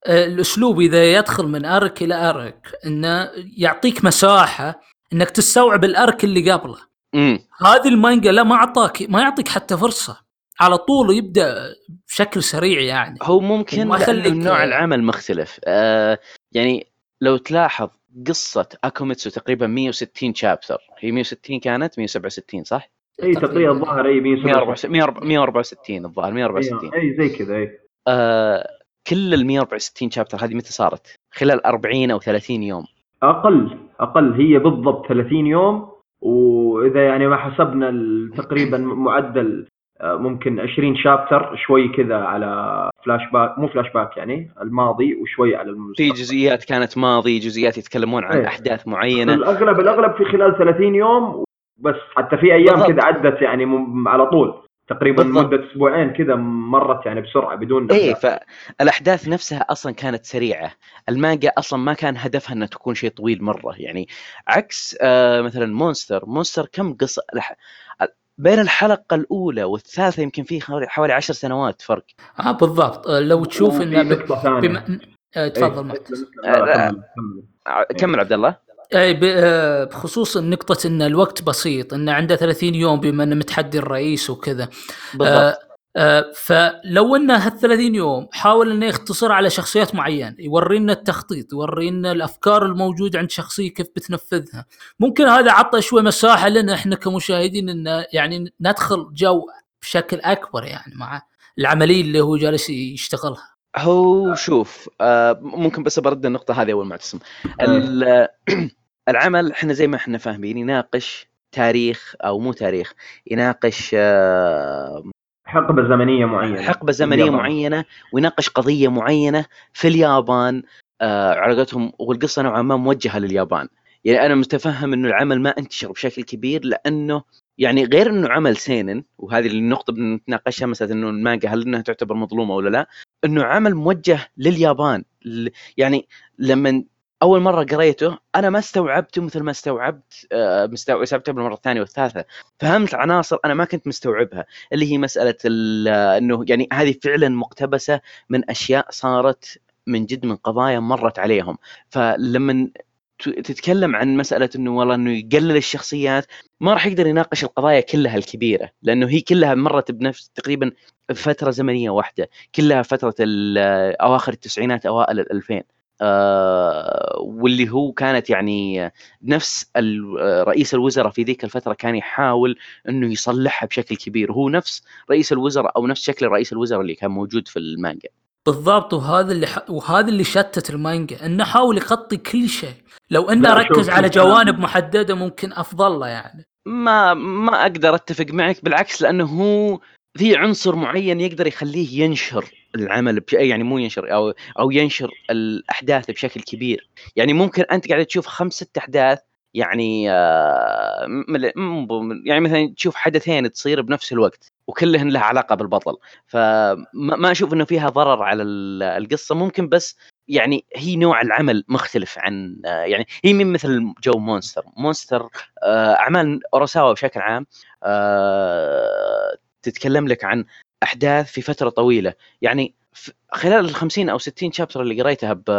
آه، الأسلوب إذا يدخل من أرك إلى أرك إنه يعطيك مساحة إنك تستوعب الأرك اللي قبله. امم هذه المانجا لا ما أعطاك ما يعطيك حتى فرصة. على طول يبدأ بشكل سريع يعني. هو ممكن نوع العمل مختلف. آه يعني لو تلاحظ قصة أكوميتسو تقريبا 160 شابتر هي 160 كانت؟ 167 صح؟ إي تقريبا الظاهر إي 164 164 الظاهر 164 إي زي كذا إي. آه كل ال 164 chapter هذه متى صارت؟ خلال 40 أو 30 يوم. أقل أقل. هي بالضبط 30 يوم وإذا يعني ما حسبنا تقريبا معدل ممكن 20 chapter شوي كذا على فلاش باك مو فلاش باك يعني الماضي وشوي على في المستقبل جزئيات كانت ماضي جزئيات يتكلمون عن إيه. أحداث معينة. الاغلب الأغلب في خلال 30 يوم بس حتى في أيام. كذا عدت يعني م- على طول. تقريبا بالضبط. مدة أسبوعين كذا مرت يعني بسرعة بدون إيه فالأحداث نفسها أصلا كانت سريعة. المانجا أصلا ما كان هدفها انها تكون شيء طويل مرة. يعني عكس آه مثلا مونستر. مونستر كم قصة بين الحلقة الأولى والثالثة يمكن في حوالي- حوالي عشر سنوات فرق. آه بالضبط. آه، لو تشوف انه ب- نقطه ثانية. بما آه، تفضل لا، لا. كمل- عبد الله. أي آه، بخصوص نقطة إن الوقت بسيط انه عنده 30 يوم بما انه متحدي الرئيس وكذا. بالضبط آه آه فلو انه هال 30 يوم حاول انه يختصر على شخصيات معينه يورينا التخطيط يورينا الأفكار الموجودة عند شخصية كيف بتنفذها. ممكن هذا عطى شوي مساحة لنا إحنا كمشاهدين انه يعني ندخل جو بشكل أكبر يعني مع العملية اللي هو جالس يشتغلها. هو شوف آه ممكن بس برد النقطة هذه أول معتصم ال- العمل إحنا زي ما إحنا فاهمين يناقش تاريخ أو مو تاريخ يناقش آه حقبة زمنية معينة. حقبة زمنية اليابان. معينة ويناقش قضية معينة في اليابان. آه علاقتهم والقصة نوعا ما موجهة لليابان. يعني أنا متفهم إنه العمل ما انتشر بشكل كبير لأنه يعني غير إنه عمل سينن وهذه النقطة بنتناقشها مسألة إنه المانجا هل إنها تعتبر مظلومة ولا لا إنه عمل موجه لليابان. يعني لما أول مرة قريته أنا ما استوعبته مثل ما استوعبت آه استوعبته بالمرة الثانية والثالثة. فهمت عناصر أنا ما كنت مستوعبها اللي هي مسألة ال- إنه يعني هذه فعلا مقتبسة من أشياء صارت من جد من قضايا مرت عليهم. فلما تتكلم عن مسألة إنه والله إنه يقلل الشخصيات ما راح يقدر يناقش القضايا كلها الكبيرة لأنه هي كلها مرت بنفس تقريبا فتره زمنية واحدة كلها فترة ال- أواخر التسعينات أوائل الألفين. آه واللي هو كانت يعني نفس ال- رئيس الوزراء في ذيك الفترة كان يحاول إنه يصلحها بشكل كبير. هو نفس رئيس الوزراء أو نفس شكل رئيس الوزراء اللي كان موجود في المانجا. بالضبط. وهذا اللي ح... وهذا اللي شتت المانجا إنه حاول يغطي كل شيء. لو إنه ركز على جوانب محددة ممكن أفضل له يعني. ما ما أقدر أتفق معك بالعكس لأنه هو في عنصر معين يقدر يخليه ينشر العمل بش... يعني مو ينشر أو أو ينشر الأحداث بشكل كبير. يعني ممكن أنت قاعد تشوف خمس ست أحداث يعني آه يعني مثلا تشوف حدثين تصير بنفس الوقت وكلهن لها علاقة بالبطل. فما ما أشوف إنه فيها ضرر على ال- القصة. ممكن بس يعني هي نوع العمل مختلف عن آه، يعني هي من مثل جو Monster. Monster آه، أعمال اوراساوا بشكل عام تتكلم لك عن أحداث في فترة طويلة. يعني خلال ال 50 أو 60 chapter اللي قريتها ب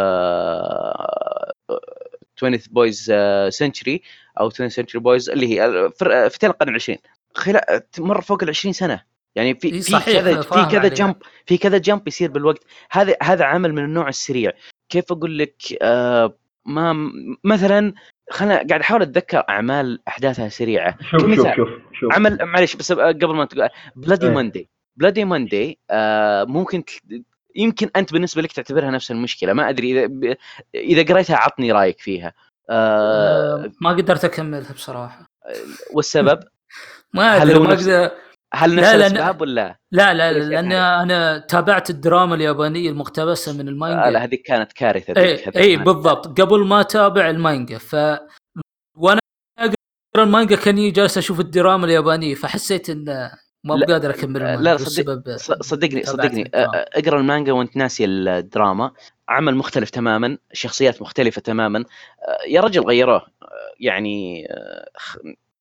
20 Boys Century أو 20 Century Boys اللي هي فر- فتية القرن العشرين. خلال مر فوق ال 20 سنة. يعني في في كذا في كذا. jump في كذا jump يصير بالوقت. هذا هذا عمل من النوع السريع. كيف أقول لك آه ما مثلا خلنا قاعد أحاول أتذكر أعمال أحداثها سريعة. شوف شوف كمثال. شوف شوف. عمل معلش بس قبل ما تقول بلادي. ماندي بلادي ماندي ممكن ت- يمكن أنت بالنسبة لك تعتبرها نفس المشكلة. ما أدري إذا ب- إذا قريتها عطني رأيك فيها. آه آه، ما قدرت أكملها بصراحة. والسبب؟ ما هل ادري هو ما أقدر هل لا، نفس لأن- الاسباب ولا؟ لا لا ليش لأن يعني؟ أنا تابعت الدراما اليابانية المقتبسة من آه لا المانجا هذيك كانت كارثة اي اي بالضبط. قبل ما أتابع المانجا ف وأنا أقرأ المانجا كأني جالس أشوف الدراما اليابانية فحسيت انه ما لا- بقادر أكمل لا، المانجا لا، صدق- صدقني صدقني. اقرأ المانجا وأنت ناسي الدراما. عمل مختلف تماما شخصيات مختلفة تماما. يا رجل غيروه. يعني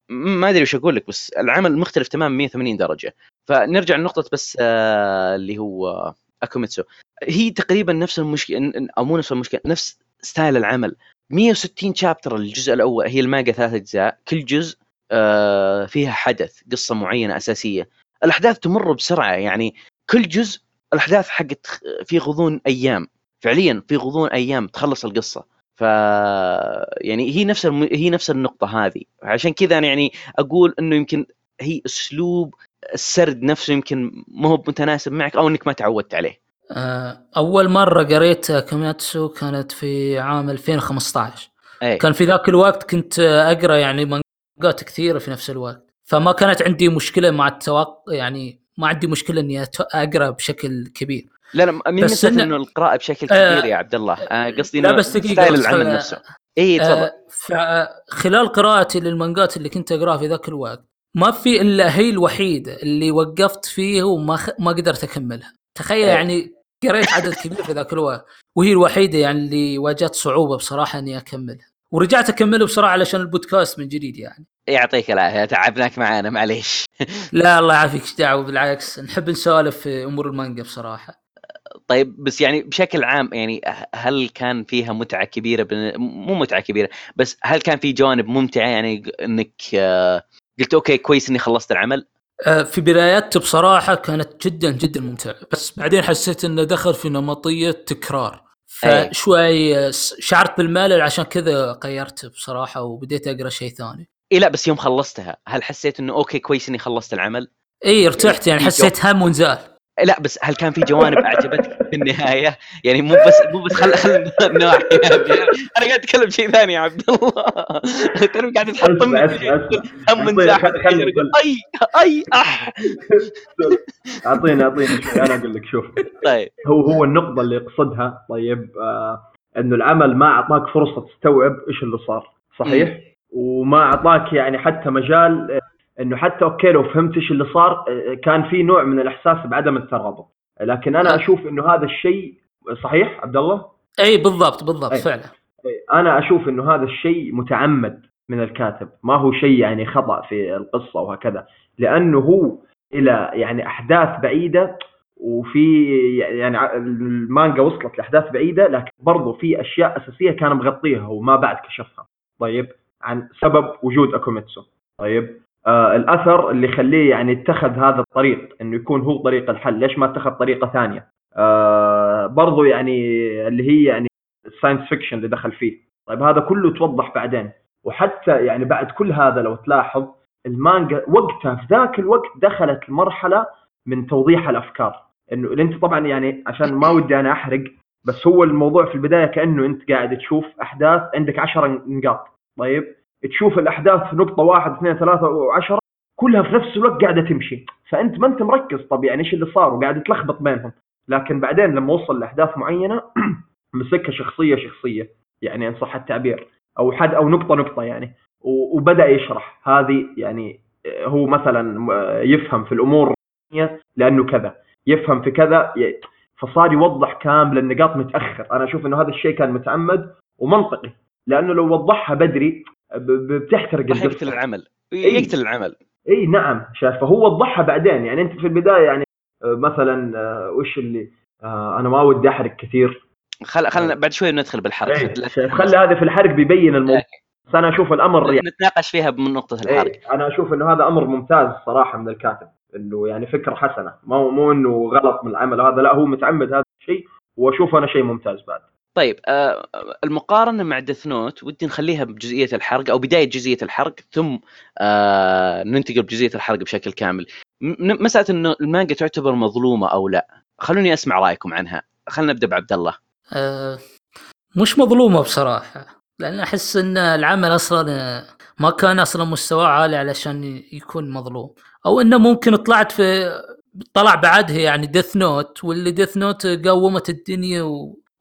ما أدري وش أقول لك بس العمل مختلف تماما 180 درجة. فنرجع لنقطة بس أه، اللي هو Akumetsu. هي تقريبا نفس المشكلة أو مو نفس المشكلة نفس ستايل العمل. 160 شابتر الجزء الأول هي المانجا ثلاث أجزاء. كل جزء آه، فيها حدث قصة معينة أساسية. الأحداث تمر بسرعة يعني كل جزء الأحداث حقت في غضون أيام. فعليا في غضون أيام تخلص القصة. ف يعني هي نفس الم... هي نفس النقطة هذه. عشان كذا أنا يعني أقول إنه يمكن هي أسلوب السرد نفسه يمكن ما هو متناسب معك أو إنك ما تعودت عليه. آه، أول مرة قريت أكوميتسو كانت في عام 2015 اي كان في ذاك الوقت كنت أقرأ يعني مانجات كثيرة في نفس الوقت. فما كانت عندي مشكلة مع التوقع يعني ما عندي مشكلة إني أقرأ بشكل كبير. لا لا من بس إنه- إنه القراءة بشكل آه، كبير يا عبد الله؟ آه، قصدي لا بس دقيقة، ستايل بس العمل خل- نفسه. اي تفضل. آه، فخلال قراءتي للمانجات اللي كنت أقراها في ذاك الوقت ما في إلا هي الوحيدة اللي وقفت فيه وما خ... ما قدرت أكملها. تخيل إيه. يعني قريت عدد كبير في ذاك الوقت وهي الوحيدة يعني اللي واجهت صعوبة بصراحة إني أكملها. ورجعت اكمله بصراحه علشان البودكاست من جديد يعني. يعطيك العافية تعبناك معانا معليش. لا الله يعافيك دعوة بالعكس نحب نسولف في أمور المانجا بصراحة. طيب بس يعني بشكل عام يعني هل كان فيها متعة كبيرة بن... مو متعة كبيرة بس هل كان في جوانب ممتعة؟ يعني إنك آه، قلت أوكي كويس إني خلصت العمل. آه، في بدايات بصراحة كانت جدا جدا ممتعة بس بعدين حسيت إنه دخل في نمطية تكرار. فشوي آه، شعرت بالملل عشان كذا غيرت بصراحة وبديت أقرأ شيء ثاني. إي لا بس يوم خلصتها هل حسيت إنه أوكي كويس إني خلصت العمل؟ إي ارتحت يعني. حسيت هم وانزال لا بس هل كان في جوانب اعجبتك في النهاية؟ يعني مو بس مو بس خل خل النواحي هذه أنا قاعد أتكلم شيء ثاني يا عبد الله. تعرف قاعد تحطم هم من ساحة أي أي أح. أعطيني أعطيني. شوي أنا أقول لك شوف. طيب. هو هو النقطة اللي يقصدها. طيب آه إنه العمل ما أعطاك فرصة تستوعب إيش اللي صار صحيح؟ وما أعطاك يعني حتى مجال إنه حتى أوكي لو فهمت إيش اللي صار آه، كان في نوع من الإحساس بعدم الترابط لكن أنا أشوف إنه هذا الشيء صحيح عبد الله؟ إي بالضبط بالضبط أي. فعلا أي. أنا أشوف إنه هذا الشيء متعمد من الكاتب ما هو شيء يعني خطأ في القصة وهكذا لأنه هو إلى يعني أحداث بعيدة وفي يعني المانجا وصلت لأحداث بعيدة لكن برضو في أشياء أساسية كان مغطيها وما بعد كشفها طيب عن سبب وجود أكوميتسو طيب آه الأثر اللي يخليه يعني اتخذ هذا الطريق إنه يكون هو طريق الحل. ليش ما اتخذ طريقة ثانية؟ آه برضو يعني اللي هي يعني ال science fiction اللي دخل فيه. طيب هذا كله توضح بعدين. وحتى يعني بعد كل هذا لو تلاحظ المانجا وقتها في ذاك الوقت دخلت المرحلة من توضيح الأفكار. إنه انت طبعا يعني عشان ما ودي أنا أحرق بس هو الموضوع في البداية كأنه أنت قاعد تشوف أحداث عندك 10 نقاط. طيب تشوف الأحداث في نقطة واحد اثنين ثلاثة وعشرة كلها في نفس الوقت قاعدة تمشي. فأنت ما أنت مركز طب يعني إيش اللي صار؟ وقاعد تلخبط بينهم. لكن بعدين لما وصل لأحداث معينة مسكها شخصية شخصية. يعني إن صح التعبير. أو حد أو نقطة نقطة يعني. وبدأ يشرح. هذه يعني هو مثلا يفهم في الأمور لأنه كذا. يفهم في كذا فصار يوضح كامل النقاط متأخر. أنا أشوف إنه هذا الشيء كان متعمد ومنطقي. لأنه لو وضحها بدري بتحترق يقتل العمل يقتل العمل. إي نعم شايف. فهو وضحها بعدين. يعني أنت في البداية يعني آه، مثلا آه، وش اللي آه، أنا ما ودي أحرق كثير. خل خلنا بعد شوي ندخل بالحرق. إيه خلي هذا في الحرق بيبين الموضوع. بس أنا أشوف الأمر يعني. نتناقش فيها من نقطة الحرق. إيه أنا أشوف إنه هذا أمر ممتاز صراحة من الكاتب. إنه يعني فكرة حسنة. مو مو إنه غلط من العمل هذا. لا هو متعمد هذا الشيء. وأشوف أنا شيء ممتاز بعد. طيب آه المقارنة مع ديث نوت ودي نخليها بجزئية الحرق أو بداية جزئية الحرق ثم آه ننتقل بجزئية الحرق بشكل كامل. مسألة إنه المانجا تعتبر مظلومة أو لا خلوني أسمع رأيكم عنها. خلينا نبدأ بعبد الله. آه مش مظلومة بصراحة لأن أحس إن العمل أصلا ما كان أصلا مستواه عالي علشان يكون مظلوم. أو إنه ممكن طلعت في طلع بعدها يعني ديث نوت واللي ديث نوت قومت الدنيا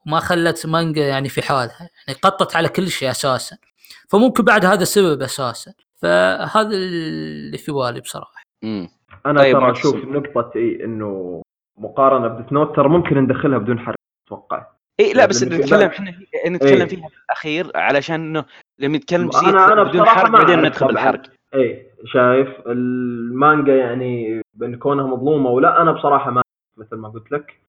وما خلت مانجا يعني في حالها. يعني قطت على كل شيء أساسا. فممكن بعد هذا السبب أساسا. فهذا اللي في بالي بصراحة. امم أنا طيب ترى أشوف نقطه إيه إنه مقارنة بديث نوت ترى ممكن ندخلها بدون حرق أتوقع. اي لا بس نتكلم إحنا نتكلم إيه؟ فيها في الأخير علشان إنه لما نتكلم أنا أنا بدون حرق بعدين ندخل بالحرق اي شايف المانجا يعني بإن كونها مظلومة ولا أنا بصراحة ما مثل ما قلت لك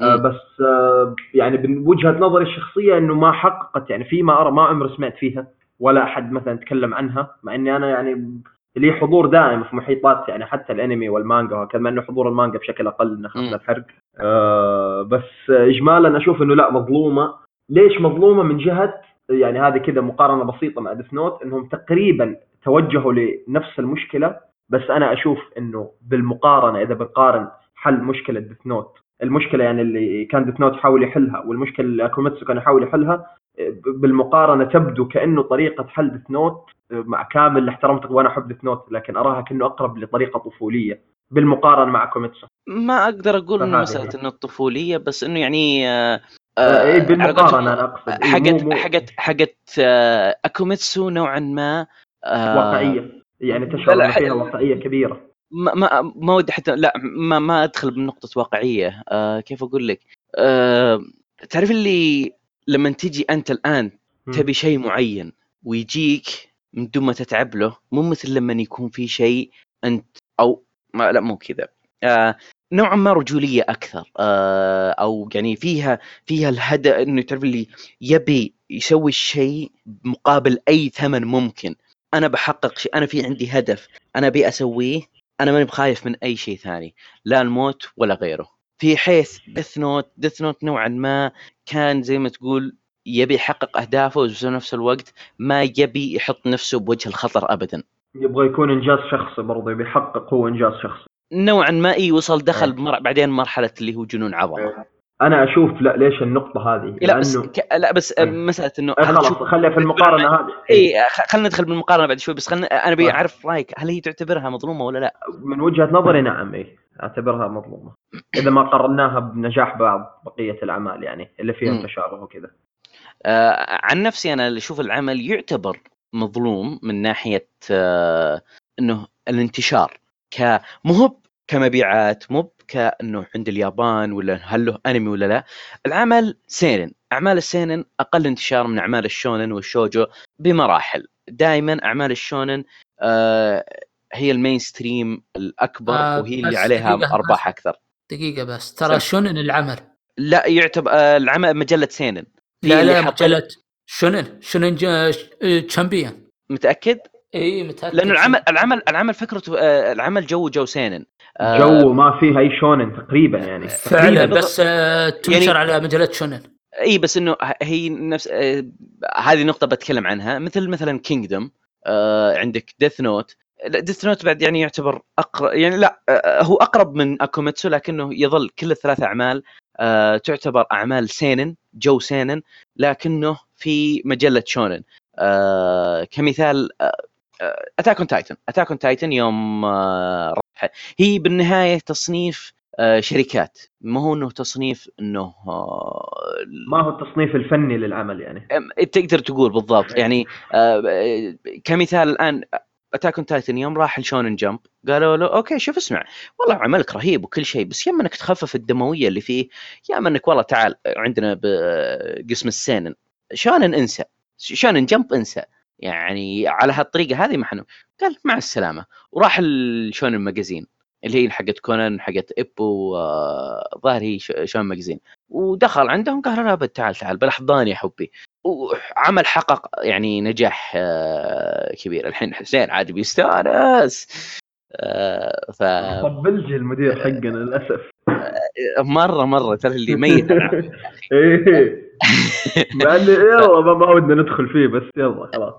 آه بس آه يعني بوجهه نظري الشخصية إنه ما حققت يعني في ما أرى ما عمري سمعت فيها ولا أحد مثلا تكلم عنها مع إني أنا يعني لي حضور دائم في محيطات يعني حتى الأنمي والمانجا وهكذا مع إنه حضور المانجا بشكل أقل نخاف الحرق آه بس اجمالا أشوف إنه لا مظلومة. ليش مظلومة؟ من جهة يعني هذه كذا مقارنة بسيطة مع ديث نوت إنهم تقريبا توجهوا لنفس المشكلة بس أنا أشوف إنه بالمقارنة إذا بنقارن حل مشكلة ديث نوت المشكلة يعني اللي كان ديث نوت يحاول يحلها والمشكلة اللي أكوميتسو كان يحاول يحلها بالمقارنة تبدو كأنه طريقة حل ديث نوت مع كامل احترمتك وأنا أحب ديث نوت لكن أراها كأنه أقرب لطريقة طفولية بالمقارنة مع أكوميتسو ما أقدر أقول إنه مسألة إنه الطفوليه بس إنه يعني آه آه إيه بالمقارنة أنا أقصد. حقت حقت حقت آه أكوميتسو نوعا ما آه واقعية. يعني تشعر فيها واقعية كبيرة. ما ما ما ودي حتى لا ما ما أدخل بنقطة واقعية. آه كيف أقول لك؟ آه تعرف اللي لما تجي أنت الآن تبي شيء معين ويجيك من دون ما تتعب له مو مثل لما يكون في شيء أنت أو ما لا مو كذا. آه نوعا ما رجولية أكثر. آه أو يعني فيها فيها الهدف إنه تعرف اللي يبي يسوي الشيء مقابل أي ثمن ممكن. أنا بحقق شيء أنا في عندي هدف أنا أبي أسويه أنا ماني بخايف من أي شيء ثاني لا الموت ولا غيره. في حيث ديث نوت ديث نوت نوعا ما كان زي ما تقول يبي يحقق أهدافه وفي نفس الوقت ما يبي يحط نفسه بوجه الخطر ابدا. يبغى يكون إنجاز شخصي برضه يبي يحقق هو إنجاز شخصي. نوعا ما إي وصل دخل إيه. بمر... بعدين مرحلة اللي هو جنون عظمة. أنا أشوف لا ليش النقطة هذه لا بس ك... لا بس إيه. مسألة إنه إيه هل خلاص خليها في المقارنة هذه اي خلينا ندخل بالمقارنة بعد شوي بس خلنا أنا أبي طيب. أعرف رأيك هل هي تعتبرها مظلومة ولا لا؟ من وجهة نظري نعم اي أعتبرها مظلومة إذا ما قارناها بنجاح بعض بقية الأعمال يعني اللي فيها. تشابه وكذا آه عن نفسي أنا اللي أشوف العمل يعتبر مظلوم من ناحية آه إنه الانتشار ك مو كمبيعات مو كانه عند اليابان ولا هل له أنمي ولا لا. العمل سينن أعمال السينن أقل انتشار من أعمال الشونن والشوجو بمراحل. دائما أعمال ال shonen آه هي ال mainstream الأكبر آه، وهي اللي عليها أرباح أكثر. دقيقة بس ترى shonen العمل؟ لا يعتبر آه العمل مجلة seinen. لا لا مجلة shonen shonen جا- ش- آه، تشامبيون متأكد؟ اي متأكد. لأنه العمل العمل العمل فكرته آه، العمل جو جو seinen. آه، جو ما فيه أي shonen تقريبا يعني. فعلا. بس آه، تنشر يعني- على مجله shonen. إي بس إنه هي نفس آه، هذه نقطة بتكلم عنها. مثل مثلا كينجدوم عندك ديث نوت ديث نوت بعد يعني يعتبر أقرب يعني لا آه، هو أقرب من اكوميتسو لكنه يظل كل الثلاث أعمال آه، تعتبر أعمال seinen جو seinen لكنه في مجلة shonen. آه، كمثال Attack on Titan Attack on Titan يوم آه، راح هي بالنهاية تصنيف آه، شركات. ما هو إنه تصنيف إنه آه، ما هو التصنيف الفني للعمل يعني؟ أم- تقدر تقول بالضبط. يعني آه، آه، كمثال الآن Attack on Titan يوم راح ل Shonen Jump. قالوا له أوكي شوف اسمع. والله عملك رهيب وكل شيء بس يا اما إنك تخفف الدموية اللي فيه يا اما إنك والله تعال عندنا بقسم ال seinen shonen انسى. Shonen Jump انسى. يعني على هالطريقة هذه ما حنو قال مع السلامة. وراح ال Shonen Magazine اللي هي حقت كونان حقت إيبو آه، ظاهر هي ش- Shonen Magazine ودخل عندهم قال لا أبد تعال تعال بالاحضان يا حبي. وعمل حقق يعني نجاح آه، كبير. الحين حسين عاد بيستانس. آه، ف طبلجي المدير حقنا للأسف. مرة مرة ترى اللي ميت. إيه. مع اني يلا ما ما ودنا ندخل فيه بس يلا خلاص.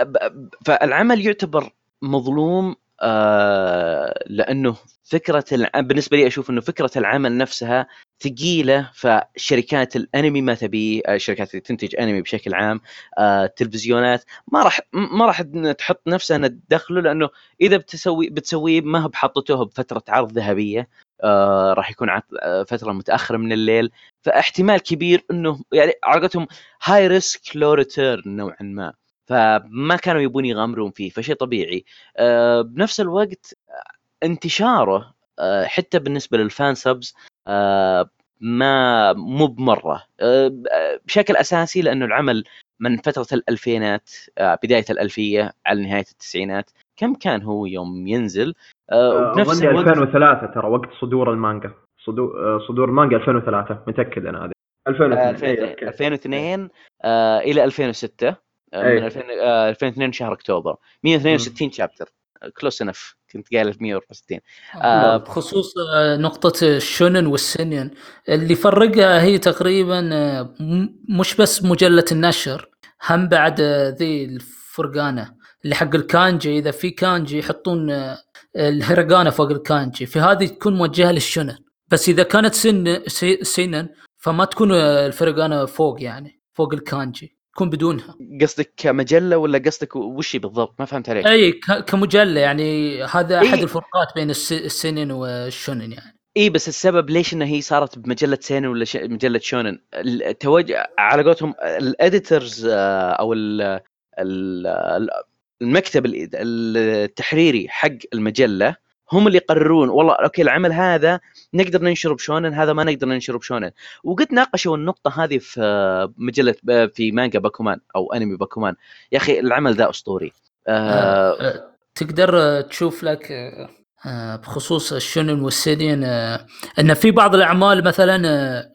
ب- فالعمل يعتبر مظلوم آه، لأنه فكرة الع... بالنسبة لي أشوف إنه فكرة العمل نفسها ثقيلة فشركات الأنمي ما تبي آه، الشركات اللي تنتج أنمي بشكل عام آه، التلفزيونات ما راح ما راح تحط نفسها انها تدخله لأنه إذا بتسوي بتسويه ما هو بحطته بفترة عرض ذهبية. آه، راح يكون. آه، فترة متأخرة من الليل. فاحتمال كبير إنه يعني على قولتهم high risk low return نوعا ما. فما كانوا يبون يغامرون فيه فشيء طبيعي. آه، بنفس الوقت انتشاره حتى بالنسبة لل fan subs ما مو بمرة. بشكل أساسي لأنه العمل من فترة الألفينات بداية الألفية على نهاية التسعينات كم كان هو يوم ينزل؟ آه، وبنفس أظن الوقت 2003 ترى وقت صدور المانجا. صدور صدور المانجا 2003 متأكد أنا هذه. 2002 2002 إيه، okay. 2002 آه، إلى 2006 آه، من أي. 2000 آه، 2002 شهر أكتوبر. 162 chapter close enough كنت قايل في 164 آه، بخصوص آه، نقطة الشونن والسينن. اللي فرقها هي تقريبا آه، مش بس مجلة النشر هم بعد آه، ذي الفرقانة. اللي حق الكانجي إذا في كانجي يحطون آه، الفرقانة فوق الكانجي في هذه تكون موجهة للشونن بس إذا كانت سن سي- سنن فما تكون آه، الفرقانة فوق يعني فوق الكانجي تكون بدونها. قصدك كمجلة ولا قصدك وش بالضبط؟ ما فهمت عليك. أي كمجلة يعني هذا أحد إي. الفروقات بين الس- السنن والشونن يعني. إي بس السبب ليش إنها هي صارت بمجلة سينن ولا ش... مجلة شونن التوجه على قولتهم ال editors أو ال... ال... ال- المكتب ال- التحريري حق المجلة هم اللي يقررون والله okay العمل هذا نقدر ننشره بشونن هذا ما نقدر ننشره بشونن. وقد ناقشوا النقطة هذه في مجلة في مانجا باكومان أو أنمي باكومان. يا أخي العمل ذا أسطوري. آه آه، تقدر آه، تشوف لك آه، آه، بخصوص الشونن والسينن إن في بعض الأعمال مثلا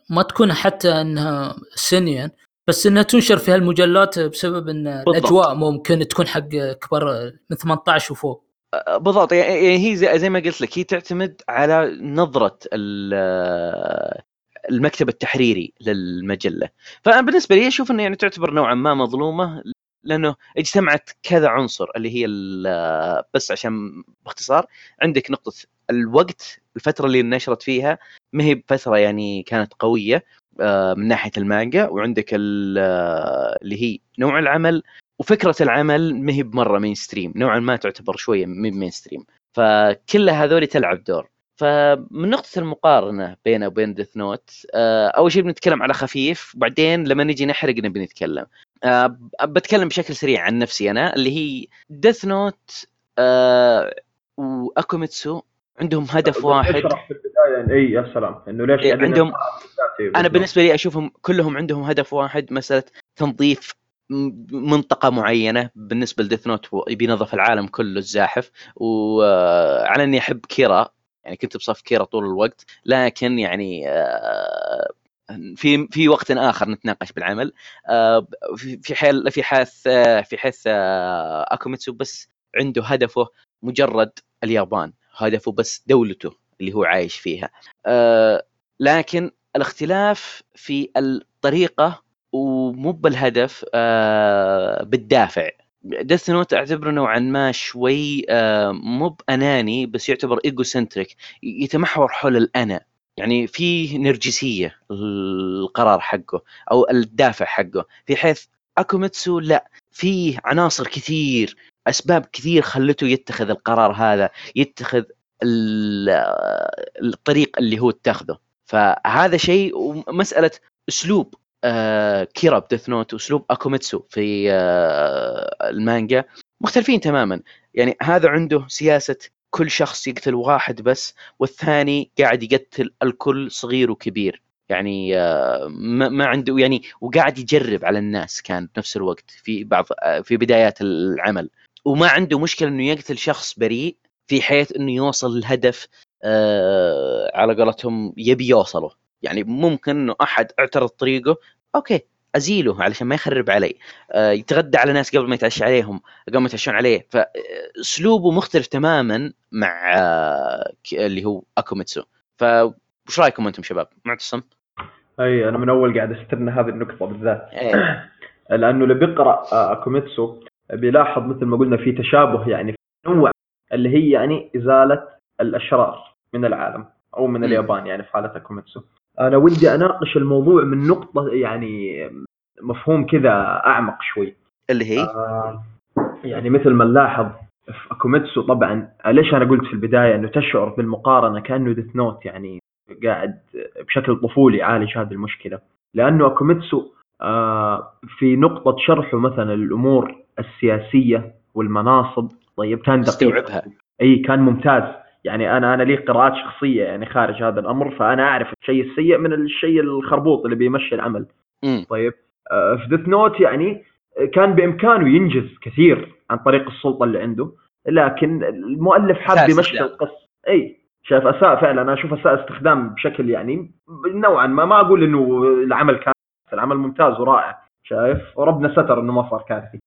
ما تكون حتى إنها سينن بس إنها تنشر في هالمجلات بسبب إن الأجواء ممكن تكون حق كبار من 18 وفوق. بالضبط. يعني هي زي, زي ما قلت لك هي تعتمد على نظرة ال- المكتب التحريري للمجلة. فأنا بالنسبة لي أشوف إنه يعني تعتبر نوعا ما مظلومة لأنه اجتمعت كذا عنصر اللي هي بس عشان باختصار عندك نقطة الوقت الفترة اللي نشرت فيها ما هي بفترة يعني كانت قوية. من ناحية المانجا وعندك آه، اللي هي نوع العمل وفكرة العمل ما هي بمرة mainstream نوعا ما تعتبر شوية non mainstream فكل هذول تلعب دور. فمن نقطة المقارنة بينه وبين Death Note أول شيء بنتكلم على خفيف وبعدين لما نجي نحرق نبي نتكلم. آه، بتكلم بشكل سريع عن نفسي أنا اللي هي Death Note وأكوميتسو عندهم هدف واحد. في البداية إن- إي يا سلام. إنه ليش إيه، عندهم- أنا. بالنسبة لي أشوفهم كلهم عندهم هدف واحد مسألة تنظيف منطقة معينة بالنسبة ل Death Note يبي ينظف العالم كله الزاحف. وعلى إني أحب كيرا يعني كنت بصف كيرا طول الوقت. لكن يعني آه، في في وقت آخر نتناقش بالعمل. آه، في حال في حيث في حيث آه، أكوميتسو بس عنده هدفه مجرد اليابان. هدفه بس دولته اللي هو عايش فيها. آه، لكن الاختلاف في الطريقة ومو بالهدف آه، بالدافع. Death Note أعتبره نوعا ما شوي آه، مو بأناني بس يعتبر egocentric يتمحور حول الأنا. يعني في نرجسية القرار حقه أو الدافع حقه في حيث أكوميتسو لا في عناصر كثير أسباب كثير خلته يتخذ القرار هذا يتخذ ال- الطريق اللي هو اتخذه. فهذا شيء ومسألة أسلوب آه كيرا ب Death Note واسلوب أكوميتسو في آه المانجا مختلفين تماما. يعني هذا عنده سياسة كل شخص يقتل واحد بس والثاني قاعد يقتل الكل صغير وكبير. يعني آه، ما عنده يعني وقاعد يجرب على الناس كان بنفس الوقت في بعض في بدايات العمل. وما عنده مشكلة إنه يقتل شخص بريء في حيث إنه يوصل الهدف آه على قولتهم يبي يوصله. يعني ممكن إنه أحد اعترض طريقه أوكي أزيله علشان ما يخرب علي آه يتغدى على ناس قبل ما يتعشى عليهم قبل ما يتعشون عليه. فاسلوبه مختلف تماما مع آه اللي هو أكوميتسو. فوش رأيكم أنتم شباب؟ معتصم؟ أي أنا من أول قاعد أستنى هذه النقطة بالذات. إيه. لأنه اللي بيقرا آه، أكوميتسو بيلاحظ مثل ما قلنا في تشابه يعني في نوع اللي هي يعني إزالة الأشرار من العالم أو من. اليابان يعني في حالة اكوميتسو أنا ودي أناقش الموضوع من نقطة يعني مفهوم كذا أعمق شوي. اللي هي؟ آه، يعني مثل ما نلاحظ في اكوميتسو طبعا ليش أنا قلت في البداية إنه تشعر بالمقارنة كأنه Death Note يعني قاعد بشكل طفولي يعالج هذه المشكلة؟ لأنه اكوميتسو في نقطة شرحه مثلا الأمور السياسية والمناصب. طيب كان دقيق. استوعبها. إي كان ممتاز. يعني أنا أنا لي قراءات شخصية يعني خارج هذا الأمر فأنا أعرف الشيء السيء من الشيء الخربوط اللي بيمشي العمل. امم طيب آه، في Death Note يعني كان بإمكانه ينجز كثير عن طريق السلطة اللي عنده لكن المؤلف حاب يمشي. القصة. إي شايف أساء فعلا. أنا أشوف أساء استخدام بشكل يعني نوعا ما ما أقول إنه العمل كان العمل ممتاز ورائع شايف؟ وربنا ستر إنه ما صار كارثي.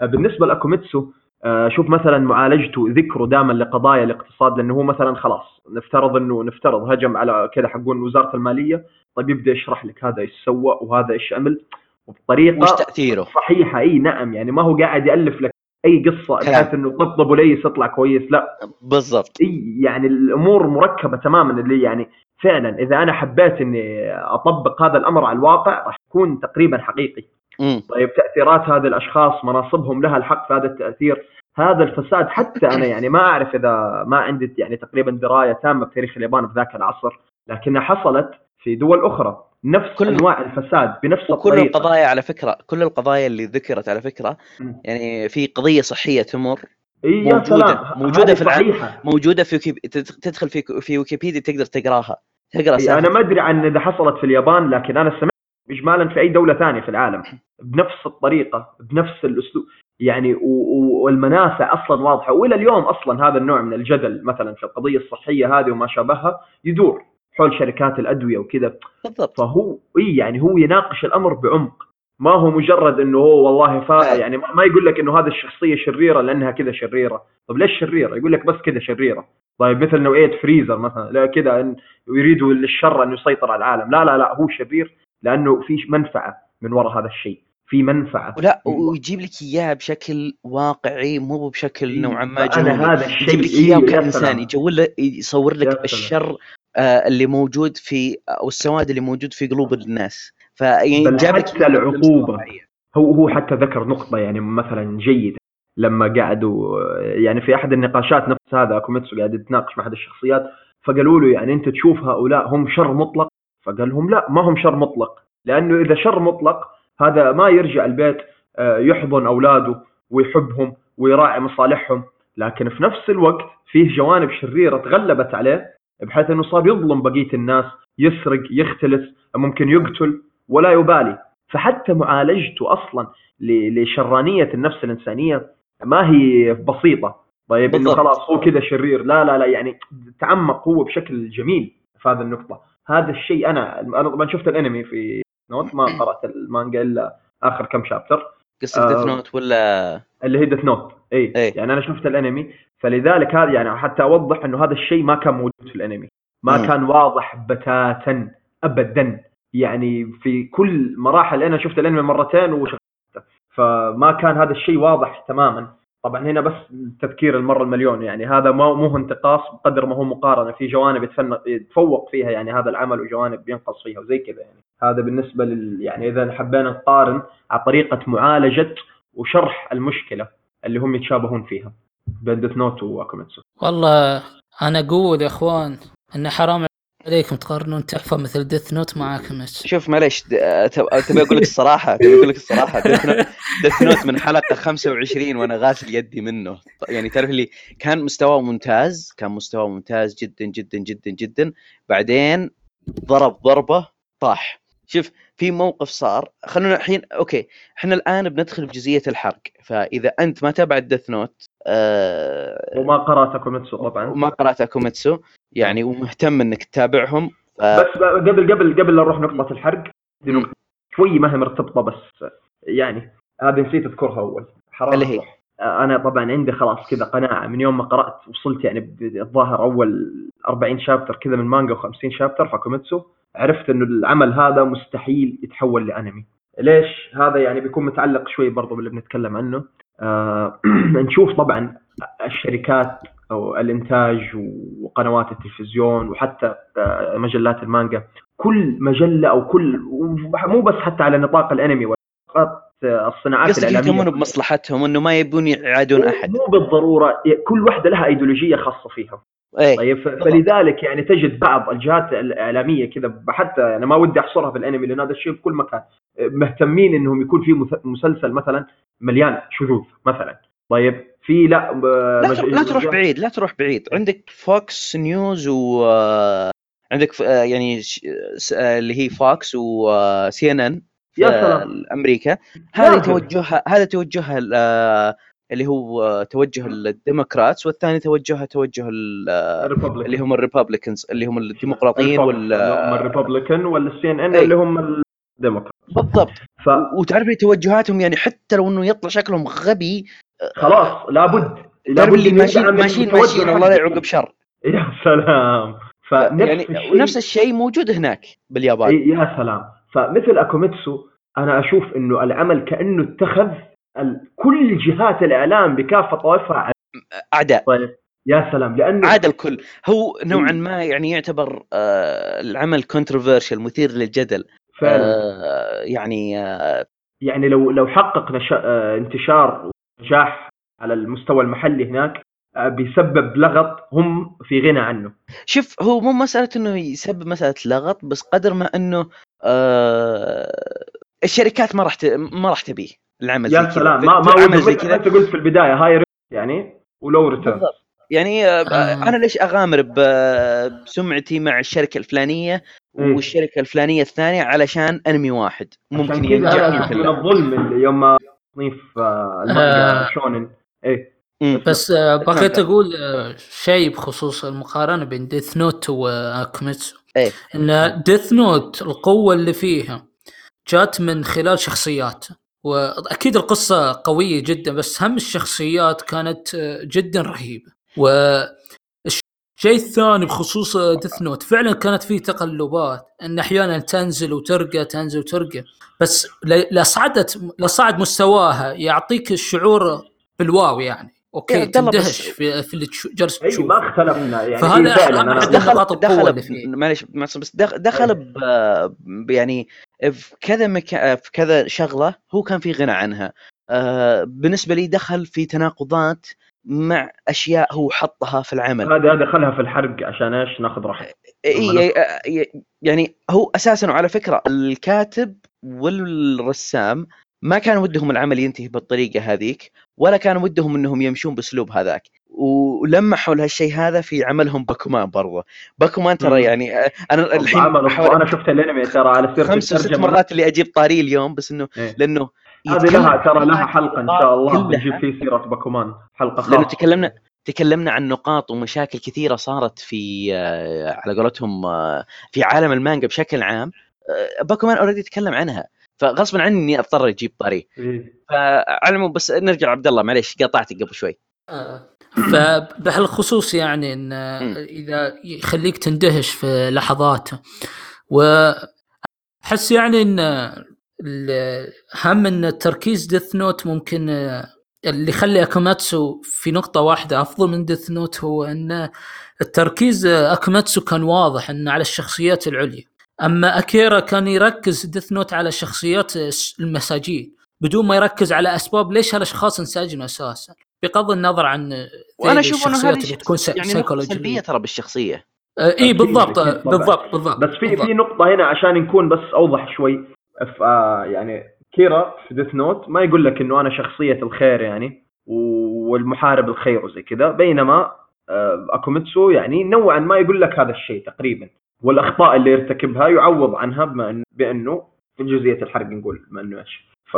آه، بالنسبة لأكوميتسو آه، شوف مثلا معالجته ذكره دائما لقضايا الاقتصاد لأنه هو مثلا خلاص نفترض إنه نفترض هجم على كذا حقون وزارة المالية طيب يبدأ يشرح لك هذا إيش سوى وهذا إيش عمل وبطريقة وش تأثيره؟ صحيحة إي نعم يعني ما هو قاعد يألف لك أي قصة. بحيث إنه طبطب وليس يطلع كويس لا. بالضبط. إي يعني الأمور مركبة تماما اللي يعني فعلا إذا أنا حبيت إني أطبق هذا الأمر على الواقع راح يكون تقريبا حقيقي. امم طيب تأثيرات هذه الأشخاص مناصبهم لها الحق في هذا التأثير هذا الفساد حتى أنا يعني ما أعرف إذا ما عندي يعني تقريبا دراية تامة بتاريخ اليابان في ذاك العصر لكنها حصلت في دول أخرى. نفس كل- أنواع الفساد بنفس الطريقة. القضايا على فكرة كل القضايا اللي ذكرت على فكرة مم. يعني في قضية صحية تمر إيه يا موجودة- سلام. موجودة هذه في الع- صحيحة. موجودة في تدخل في في ويكيبيديا تقدر تقراها. تقرأ إيه، أنا ما أدري عن إذا حصلت في اليابان لكن أنا سمعت اجمالا في أي دولة ثانية في العالم بنفس الطريقة بنفس الأسلوب. يعني و- و- والمنافع أصلا واضحة. وإلى اليوم أصلا هذا النوع من الجدل مثلا في القضية الصحية هذه وما شابهها يدور حول شركات الأدوية وكذا. بالضبط. فهو إي يعني هو يناقش الأمر بعمق. ما هو مجرد إنه هو والله فا. يعني ما يقول لك إنه هذه الشخصية شريرة لأنها كذا شريرة. طب ليش شريرة؟ يقول لك بس كذا شريرة. طيب مثل نوعيه فريزر مثلا لا كذا يريدوا للشر ان يسيطر على العالم. لا لا لا هو شرير لأنه في منفعة من وراء هذا الشيء. في منفعة. ولا ويجيب لك اياه بشكل واقعي مو بشكل إيه، نوعا ما جنوني هذا الشيء يجيب لك إيه، اياه يا كانسان. يجول لك يصور لك. الشر آه، اللي موجود في أو السواد اللي موجود في قلوب الناس. فيعني بل جاب لك حتى إياه العقوبة. بلمسة واقعية. هو هو حتى ذكر نقطة يعني مثلا جيدة. لما قعدوا يعني في أحد النقاشات نفس هذا كوميتسو قاعد يتناقش مع أحد الشخصيات فقالوا له يعني أنت تشوف هؤلاء هم شر مطلق؟ فقال لهم لا ما هم شر مطلق. لأنه إذا شر مطلق هذا ما يرجع البيت آه، يحضن أولاده ويحبهم ويراعي مصالحهم. لكن في نفس الوقت فيه جوانب شريرة تغلبت عليه بحيث إنه صار يظلم بقية الناس يسرق يختلس ممكن يقتل. ولا يبالي. فحتى معالجته أصلا لشرانية النفس الإنسانية ما هي بسيطة. طيب إنه. خلاص هو كذا شرير. لا لا لا يعني تعمق هو بشكل جميل في هذه النقطة. هذا الشيء أنا أنا طبعا شفت الأنمي في نوت ما قرأت المانجا إلا آخر كم chapter. قصة آه، Death Note ولا؟ اللي هي Death Note اي إيه. يعني أنا شفت الأنمي. فلذلك هذا يعني حتى أوضح إنه هذا الشيء ما كان موجود في الأنمي. ما مم. كان واضح بتاتا ابدا. يعني في كل مراحل أنا شفت الأنمي مرتين وشغلته فما كان هذا الشيء واضح تماما. طبعا هنا بس تذكير المرة المليون يعني هذا مو هو انتقاص بقدر ما هو مقارنة في جوانب يتفوق فيها يعني هذا العمل وجوانب ينقص فيها وزي كذا يعني. هذا بالنسبة لل يعني إذا حبينا نقارن على طريقة معالجة وشرح المشكلة اللي هم يتشابهون فيها. بين Death Note وأكوميتسو. والله أنا أقول يا إخوان إن حرام عليكم تقارنون تحفه مثل Death Note مع اكوميتسو شوف معليش تبي أقول لك الصراحة تبي أقول لك الصراحة. Death Note Death Note من حلقة 25 وأنا غاسل يدي منه. يعني تعرف لي كان مستواه ممتاز كان مستواه ممتاز جدا جدا جدا جدا. بعدين ضرب ضربة طاح. شوف في موقف صار. خلونا الحين okay إحنا الآن بندخل بجزئية الحرق. فإذا أنت ما تابعت Death Note آه وما قرأت اكوميتسو طبعا وما قرأت اكوميتسو يعني ومهتم إنك تتابعهم. آه بس قبل قبل قبل لا نروح نقطة الحرق شوي ما هي مرتبطة بس يعني هذه نسيت أذكرها أول. حرام. اللي هي؟ أنا طبعا عندي خلاص كذا قناعة. من يوم ما قرأت وصلت يعني الظاهر أول 40 شابتر كذا من مانجا و50 شابتر في كوميتسو عرفت إنه العمل هذا مستحيل يتحول لأنمي. ليش؟ هذا يعني بيكون متعلق شوي برضو باللي بنتكلم عنه. آه نشوف طبعا الشركات أو الإنتاج وقنوات التلفزيون وحتى آه، مجلات المانجا. كل مجلة أو كل مو بس حتى على نطاق الأنمي ونطاق آه، الصناعات قصدك الإعلامية. يهتمون بمصلحتهم انه ما يبون يعادون أحد. مو بالضرورة كل واحدة لها إيديولوجية خاصة فيها. إيه. طيب فلذلك يعني تجد بعض الجهات الإعلامية كذا حتى أنا ما ودي أحصرها في الأنمي لأن هذا الشيء في كل مكان. مهتمين إنهم يكون في مسلسل مثلا مليان شذوذ مثلا. طيب في لا لا, تروح- لا تروح بعيد لا تروح بعيد عندك فوكس نيوز و آه، عندك آه، يعني آه، اللي هي Fox و CNN يا سلام. أمريكا لازم. توجهها هذا توجهها ال- اللي هو توجه ال Democrats والثاني توجهها توجه. اللي هم ال Republicans اللي هم الديمقراطيين وال اللي هم ال Republican ولا ال CNN. اللي هم الديمقراط بالضبط ف وتعرف لي توجهاتهم يعني حتى لو إنه يطلع شكلهم غبي خلاص لابد. لابد ماشيين ماشيين ماشيين الله لا حقك. يعوقب شر يا سلام. فنفس يعني الشيء- ونفس الشيء موجود هناك باليابان. يا سلام. فمثل أكوميتسو أنا أشوف إنه العمل كأنه اتخذ كل جهات الإعلام بكافة طوائفها أعداء. طيب يا سلام. لأنه عاد الكل. هو نوعا. ما يعني يعتبر آه العمل controversial مثير للجدل. فعلا. آه يعني آه يعني لو لو حقق نشا... آه، انتشار ونجاح على المستوى المحلي هناك آه، بيسبب لغط هم في غنى عنه. شوف هو مو مسألة إنه يسبب مسألة لغط بس قدر ما إنه آه الشركات ما راح ت... ما راح تبيه. العمل زي يا. سلام ما ما عمل زي كذا. أنت قلت في البداية هاي يعني ولو ريتيرن يعني آه آه. أنا ليش أغامر بسمعتي مع الشركة الفلانية إيه. والشركة الفلانية الثانية علشان أنمي واحد. ممكن ينجح الظلم اللي يوم ما تصنيف آه، المانجا آه. شونن. إيه. بس آه، بغيت أقول شيء بخصوص المقارنة بين Death Note واكوميتسو إيه. إن Death Note القوة اللي فيها جات من خلال شخصيات وأكيد القصة قوية جدا بس هم الشخصيات كانت جدا رهيبة. و الشيء الثاني بخصوص Death Note فعلا كانت فيه تقلبات إن أحيانا تنزل وترقى تنزل وترقى. بس ل- لصعدت لصعد مستواها يعطيك الشعور بالواو يعني. أوكي الله تندهش في, في اللي جالس أي تشوف. ما اختلفنا يعني. فهذا إيه فعلا دخل- دخل معليش، بس دخ- دخل ب ب- يعني في كذا مكان في كذا شغلة هو كان في غنى عنها. آه، بالنسبة لي دخل في تناقضات مع أشياء هو حطها في العمل. هذا هذا خلها في الحرق عشان إيش؟ ناخذ راحتنا اي إي- يعني هو أساسا وعلى فكرة الكاتب والرسام ما كان ودهم العمل ينتهي بالطريقة هذيك ولا كان ودهم إنهم يمشون بأسلوب هذاك ولمحوا لهالشيء هذا في عملهم باكومان برضه باكومان. ترى يعني آه، أنا الحين أنا شفت الأنمي ترى على سيرة خمس ست. مرات اللي أجيب طاري اليوم بس إنه إيه. لأنه هذه لها ترى لها حلقة إن شاء الله. بنجيب فيه سيرة باكومان حلقة خاصة لأنه تكلمنا تكلمنا عن نقاط ومشاكل كثيرة صارت في آه، على قولتهم آه، في عالم المانجا بشكل عام باكومان already تكلم عنها فغصبا عني إني أضطر أجيب طاري إيه. فعلى العموم بس نرجع عبد الله معليش قاطعتك قبل شوي آه. فبهالخصوص يعني إن. إذا يخليك تندهش في لحظاته واحس يعني إن هم إن التركيز Death Note ممكن اللي يخلي اكوميتسو في نقطة واحدة أفضل من Death Note هو إن التركيز اكوميتسو كان واضح انه على الشخصيات العليا أما كيرا كان يركز Death Note على الشخصيات الس- المساجين بدون ما يركز على أسباب ليش هالأشخاص انسجنوا أساسا بغض النظر عن وأنا أشوف إنه هذه تكون يعني نقطة. سلبية ترى بالشخصية آه، اي بالضبط. بالضبط بالضبط بس في. في نقطة هنا عشان نكون بس أوضح شوي آه، يعني كيرا في ديث نوت ما يقول لك إنه أنا شخصية الخير يعني والمحارب الخير وزي كذا بينما آه، أكوميتسو يعني نوعا ما يقول لك هذا الشيء تقريبا والأخطاء اللي يرتكبها يعوض عنها بما إن- بأنه في جزئية الحرق نقول بما إنه إيش. ف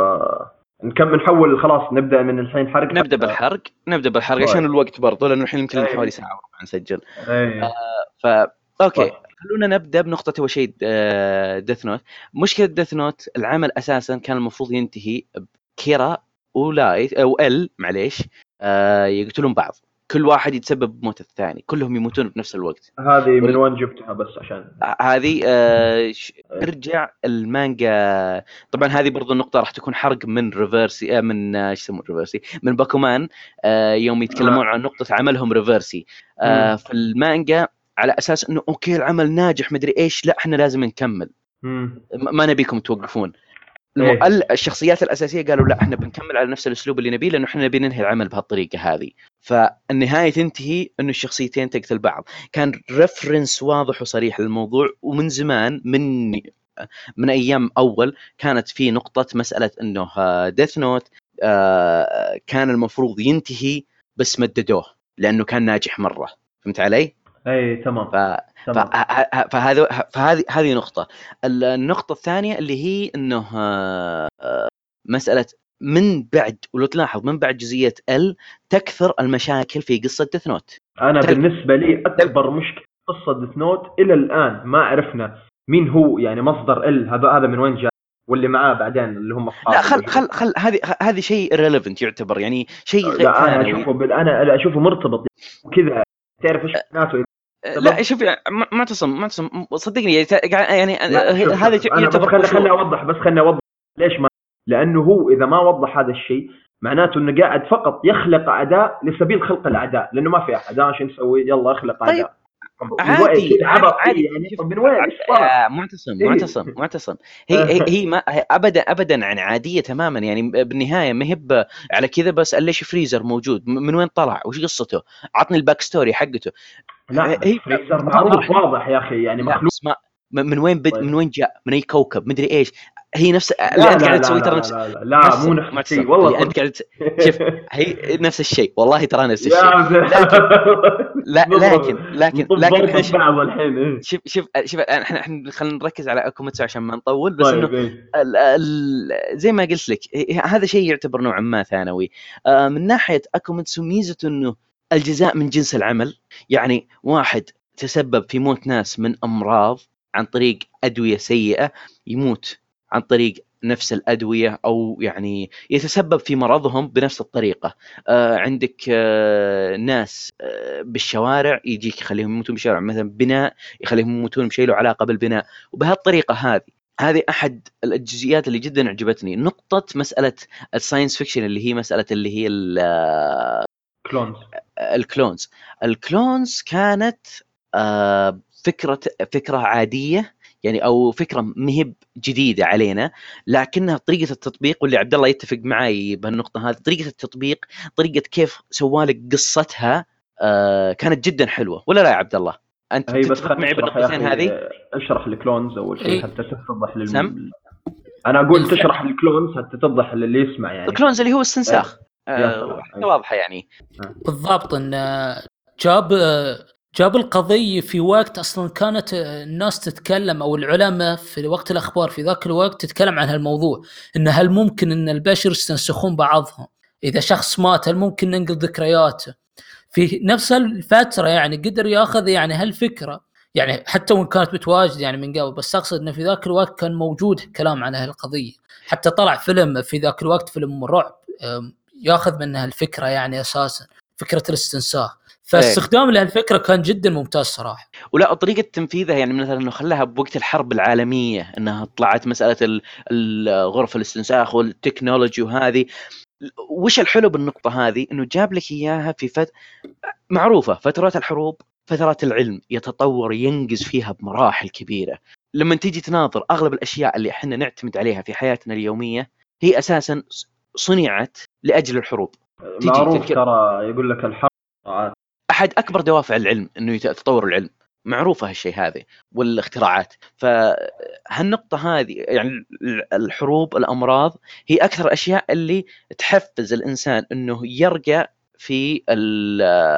نكمل نحول خلاص نبدأ من الحين حرق. نبدأ بالحرق نبدأ بالحرق. طيب. عشان الوقت برضه لأنه الحين يمكن أيوة. حوالي ساعة وربع نسجل. إيه. ف okay. طيب. خلونا نبدأ بنقطة أول شيء Death Note مشكلة Death Note العمل أساسا كان المفروض ينتهي بكيرا ولايت أو L معليش. آه، يقتلون بعض. كل واحد يتسبب بموت الثاني كلهم يموتون بنفس الوقت. هذه من وين جبتها بس عشان؟ هذه آه، ش- ارجع المانجا. طبعا هذه برضو النقطة راح تكون حرق من Reversi آه، من آه، إيش يسمون Reversi من باكومان آه، يوم يتكلمون عن نقطة عملهم Reversi آه،. في المانجا على أساس إنه okay العمل ناجح مدري إيش لا إحنا لازم نكمل. مم. ما نبيكم توقفون. إيه. الشخصيات الأساسية قالوا لا إحنا بنكمل على نفس الأسلوب اللي نبيه لأنه إحنا نبي ننهي العمل بهالطريقة هذه فالنهاية تنتهي إنه الشخصيتين تقتل بعض كان reference واضح وصريح للموضوع ومن زمان من من أيام أول كانت في نقطة مسألة إنه Death Note كان المفروض ينتهي بس مددوه لأنه كان ناجح مرة فهمت علي؟ اي تمام ف... فهذا فهذه هذه نقطة، ال- النقطة الثانية اللي هي إنه آه، مسألة من بعد ولو تلاحظ من بعد جزئية ال تكثر المشاكل في قصة Death Note. أنا تل- بالنسبة لي أكبر مشكلة في قصة Death Note إلى الآن ما عرفنا مين هو يعني مصدر ال هذا هذا من وين جاء واللي معاه بعدين اللي هم لا خل خل خل هذه هذه شيء irrelevant يعتبر يعني شيء غير لا أنا. أشوفه بال... أنا أشوفه مرتبط وكذا تعرف إيش معناته؟ لا شوف يعني معتصم معتصم صدقني يعني يعني شوف، هذا يعتبر خليني. خليني أوضح بس خليني أوضح. ليش ما لأنه هو إذا ما وضح هذا الشيء معناته إنه قاعد فقط يخلق اعداء لسبيل خلق الاعداء لأنه ما في أحد. شو نسوي؟ يلا أخلق طيب، اعداء عادي عادي. يعني؟ من وين؟ آه، معتصم إيه. معتصم معتصم. هي هي, هي ما ابدا ابدا عن عادية تماما. يعني بالنهاية ما هي ب- على كذا بس ليش فريزر موجود؟ من وين طلع؟ وش قصته؟ عطني الباك ستوري حقته. لا هي- هي فريزر معروف واضح يا أخي يعني لا مخلوق. اسمع م- من وين بد طيب. من وين جاء؟ من أي كوكب؟ مدري إيش. هي نفس لا اللي أنت لا قاعد لا تسوي لا ترى لا نفس لا, لا, لا معتصم- مو نفس. الشيء والله أنت قاعد شوف هي نفس الشيء. والله ترى نفس الشيء. لا لكن لكن لكن الحين. إيه. شوف شوف شوف إحنا إحنا خلينا نركز على اكوميتسو عشان ما نطول بس إنه طيب إيه. ال ال زي ما قلت لك ه- هذا شيء يعتبر نوعا ما ثانوي. آه، من ناحية اكوميتسو ميزته إنه الجزاء من جنس العمل. يعني واحد تسبب في موت ناس من أمراض عن طريق أدوية سيئة يموت عن طريق نفس الأدوية أو يعني يتسبب في مرضهم بنفس الطريقة. آه عندك آه ناس آه بالشوارع يجيك يخليهم يموتون بالشوارع. مثلا بناء يخليهم يموتون بشيء له علاقة بالبناء. وبهالطريقة هذه هذه أحد الجزئيات اللي جدا عجبتني نقطة مسألة ال science fiction اللي هي مسألة اللي هي clones. ال clones ال clones كانت آه فكرة فكرة عادية يعني أو فكرة مهب جديدة علينا لكنها طريقة التطبيق واللي عبد الله يتفق معي بهالنقطة هذه طريقة التطبيق طريقة كيف سوالك قصتها آه كانت جدا حلوة ولا لا يا عبد الله؟ أنت هي بس تتفق معي بالنقطتين هذه؟ أشرح ال clones أول شيء. حتى تتضح لل سم؟ أنا أقول. تشرح ال clones حتى تتضح للي يسمع يعني ال clones اللي هو استنساخ آه سلام. حتى واضحة يعني. بالضبط إن جاب جاب القضية في وقت أصلا كانت الناس تتكلم أو العلماء في وقت الأخبار في ذاك الوقت تتكلم عن هالموضوع إن هل ممكن إن البشر يستنسخون بعضهم؟ إذا شخص مات هل ممكن ننقل ذكرياته؟ في نفس الفترة يعني قدر يأخذ يعني هالفكرة يعني حتى وإن كانت متواجدة يعني من قبل بس أقصد إنه في ذاك الوقت كان موجود كلام عن هالقضية. حتى طلع فيلم في ذاك الوقت فيلم رعب ياخذ منها الفكرة يعني أساسا فكرة الاستنساخ. فاستخدام لهالفكرة كان جدا ممتاز صراحة. ولا طريقة تنفيذها يعني مثلا إنه خلاها بوقت الحرب العالمية إنها طلعت مسألة ال- ال- غرف الاستنساخ والتكنولوجي وهذه. وش الحلو بالنقطة هذه؟ إنه جاب لك إياها في فت... معروفة فترات الحروب فترات العلم يتطور ينجز فيها بمراحل كبيرة. لما تيجي تناظر أغلب الأشياء اللي إحنا نعتمد عليها في حياتنا اليومية هي أساسا صنعت لأجل الحروب. معروف تذكر- ترى يقول لك الحرب أحد أكبر دوافع العلم إنه يت- تطور العلم. معروفة هالشيء هذا والاختراعات. فهالنقطة هذه يعني ال- الحروب الأمراض هي أكثر الاشياء اللي تحفز الإنسان إنه يرقى في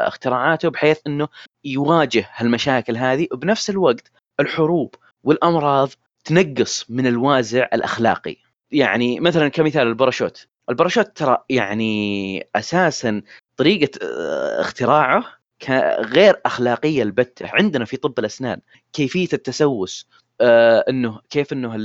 اختراعاته بحيث إنه يواجه هالمشاكل هذه. وبنفس الوقت الحروب والأمراض تنقص من الوازع الأخلاقي. يعني مثلا كمثال ال parachute. ال parachute ترى يعني أساسا طريقة آه، اختراعه غير أخلاقية البتة. عندنا في طب الأسنان كيفية التسوس آه إنه كيف إنه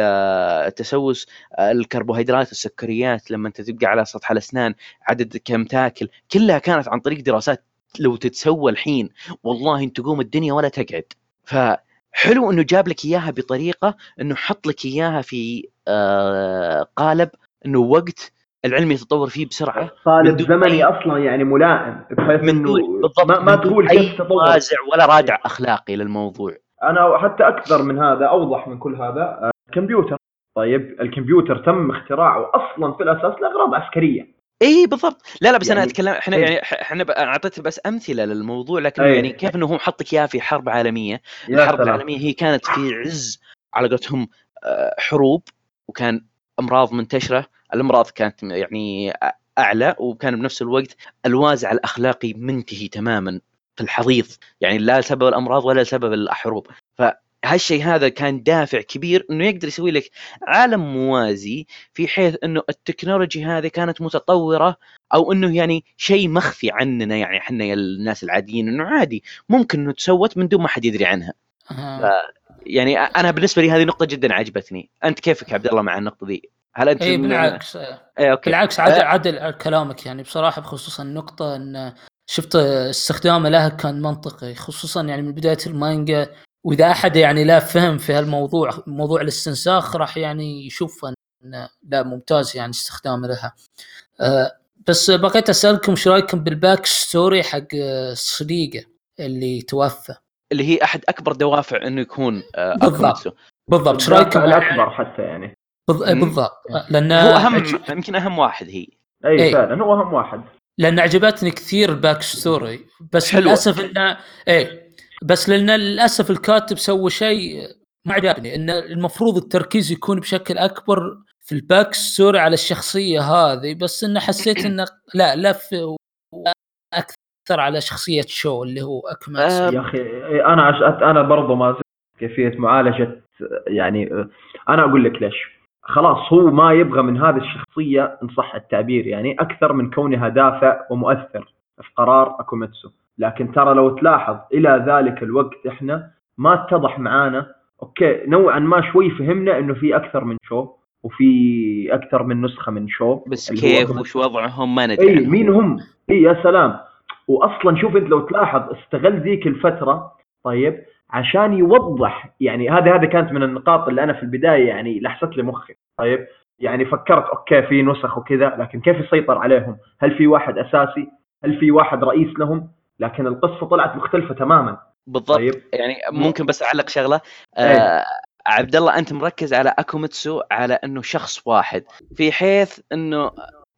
آه، التسوس الكربوهيدرات والسكريات لما أنت تبقى على سطح الأسنان عدد كم تاكل كلها كانت عن طريق دراسات. لو تتسوى الحين والله انت تقوم الدنيا ولا تقعد. فحلو إنه جاب لك إياها بطريقة إنه حط لك إياها في قالب إنه وقت العلم يتطور فيه بسرعة طالب زمني أي- أصلا يعني ملائم بحيث من إنه بالضبط ما, ما تقول أي وازع ولا رادع أخلاقي للموضوع. أنا حتى أكثر من هذا أوضح من كل هذا. آه، الكمبيوتر طيب الكمبيوتر تم اختراعه أصلا في الأساس لأغراض عسكرية. اي بالضبط. لا لا بس أنا يعني- أتكلم إحنا إيه. يعني إحنا أنا أعطيت بس أمثلة للموضوع لكن إيه. يعني كيف إنه هو حط لك اياها في حرب عالمية. الحرب سلام. العالمية هي كانت في عز على قولتهم آه، حروب وكان أمراض منتشرة. الامراض كانت يعني أعلى وكان بنفس الوقت الوازع الاخلاقي منتهي تماما في الحضيض. يعني لا لسبب الأمراض ولا لسبب الحروب. فهالشيء هذا كان دافع كبير إنه يقدر يسوي لك عالم موازي في حيث إنه التكنولوجي هذه كانت متطورة أو إنه يعني شيء مخفي عننا. يعني إحنا يا الناس العاديين إنه عادي ممكن إنه تسوت من دون ما حد يدري عنها. آه. يعني أنا بالنسبة لي هذه نقطة جدا عجبتني. أنت كيفك عبد الله مع النقطة ذي هل أنت اي بالعكس. اي okay. بالعكس عدل عدل كلامك يعني. بصراحة بخصوص النقطة إن شفت استخدامه لها كان منطقي خصوصا يعني من بداية المانجا. وإذا أحد يعني لا فهم في هالموضوع موضوع الاستنساخ راح يعني يشوف إن لا ممتاز يعني استخدامه لها. أه بس بغيت أسألكم إيش رأيكم بال back story حق صديقه اللي توفى؟ اللي هي أحد أكبر دوافع إنه يكون آه، بالضبط. بالضبط. إيش رأيكم؟ الأكبر حتى يعني. بالضبط. لأن هو اهم يمكن أهم واحد هي. أي إيه. فعلا هو أهم واحد. لأن عجبتني كثير ال back story بس حلوة. للأسف انه إيه. بس لأن للأسف الكاتب سوى شيء ما عجبني. إن المفروض التركيز يكون بشكل أكبر في ال back story على الشخصية هذه. بس انه حسيت انه لا لف أكثر على شخصية شو اللي هو أكوميتسو آه، يا أخي إيه، أنا عش... أنا برضو ما زلت كيفية معالجة يعني أنا أقول لك ليش. خلاص هو ما يبغى من هذه الشخصية إن صح التعبير يعني أكثر من كونها دافع ومؤثر في قرار أكوميتسو لكن ترى لو تلاحظ إلى ذلك الوقت إحنا ما اتضح معانا okay نوعا ما شوي فهمنا إنه في أكثر من شو وفي أكثر من نسخة من شو بس كيف. وش وضعهم ما ندري إي. مين هم؟ إي يا سلام واصلا شوف أنت لو تلاحظ استغل ذيك الفترة طيب عشان يوضح يعني هذه هذه كانت من النقاط اللي أنا في البداية يعني لحست لي مخي طيب يعني فكرت okay في نسخ وكذا لكن كيف يسيطر عليهم؟ هل في واحد أساسي؟ هل في واحد رئيس لهم؟ لكن القصة طلعت مختلفة تماما بالضبط طيب يعني ممكن بس أعلق شغلة إيه. آه عبد الله أنت مركز على أكوميتسو على إنه شخص واحد في حيث إنه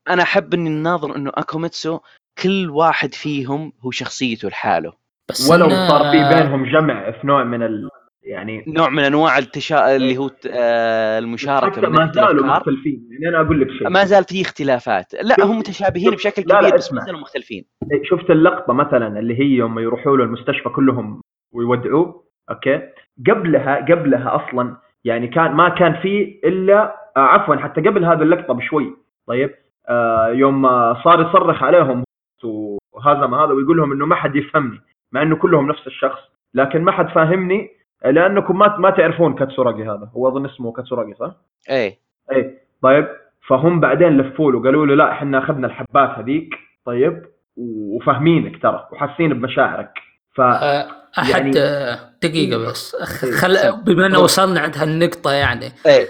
أنا أحب إني نناظر إنه أكوميتسو كل واحد فيهم هو شخصيته لحاله بس ولو إنه- صار في بينهم جمع في نوع من ال يعني نوع من أنواع التشا... اللي هو آه المشاركة حتى من ما زالوا. مختلفين. يعني أنا أقول لك شيء. ما زال في اختلافات. لا هم متشابهين بشكل لا، لا، كبير بس ما. زالوا مختلفين. شفت اللقطة مثلا اللي هي يوم يروحوا له المستشفى كلهم ويودعوه؟ أوكي. قبلها قبلها أصلا يعني كان ما كان في الا آه عفوا حتى قبل هذه اللقطة بشوي. طيب. آه يوم صار يصرخ عليهم وهذا ما هذا ويقول لهم إنه ما حد يفهمني. مع إنه كلهم نفس الشخص. لكن ما حد فاهمني لأنكم ما ما تعرفون كاتسوراجي هذا. هو أظن اسمه كاتسوراجي صح؟ إيه. إيه. طيب فهم بعدين لفوا له قالوا له لا إحنا أخذنا الحبات هذيك طيب وفاهمينك ترى وحاسين بمشاعرك. ف آه، أحد يعني- آه، دقيقة بس. أخ- إيه، خل بما إنه وصلنا عند هالنقطة يعني. إيه.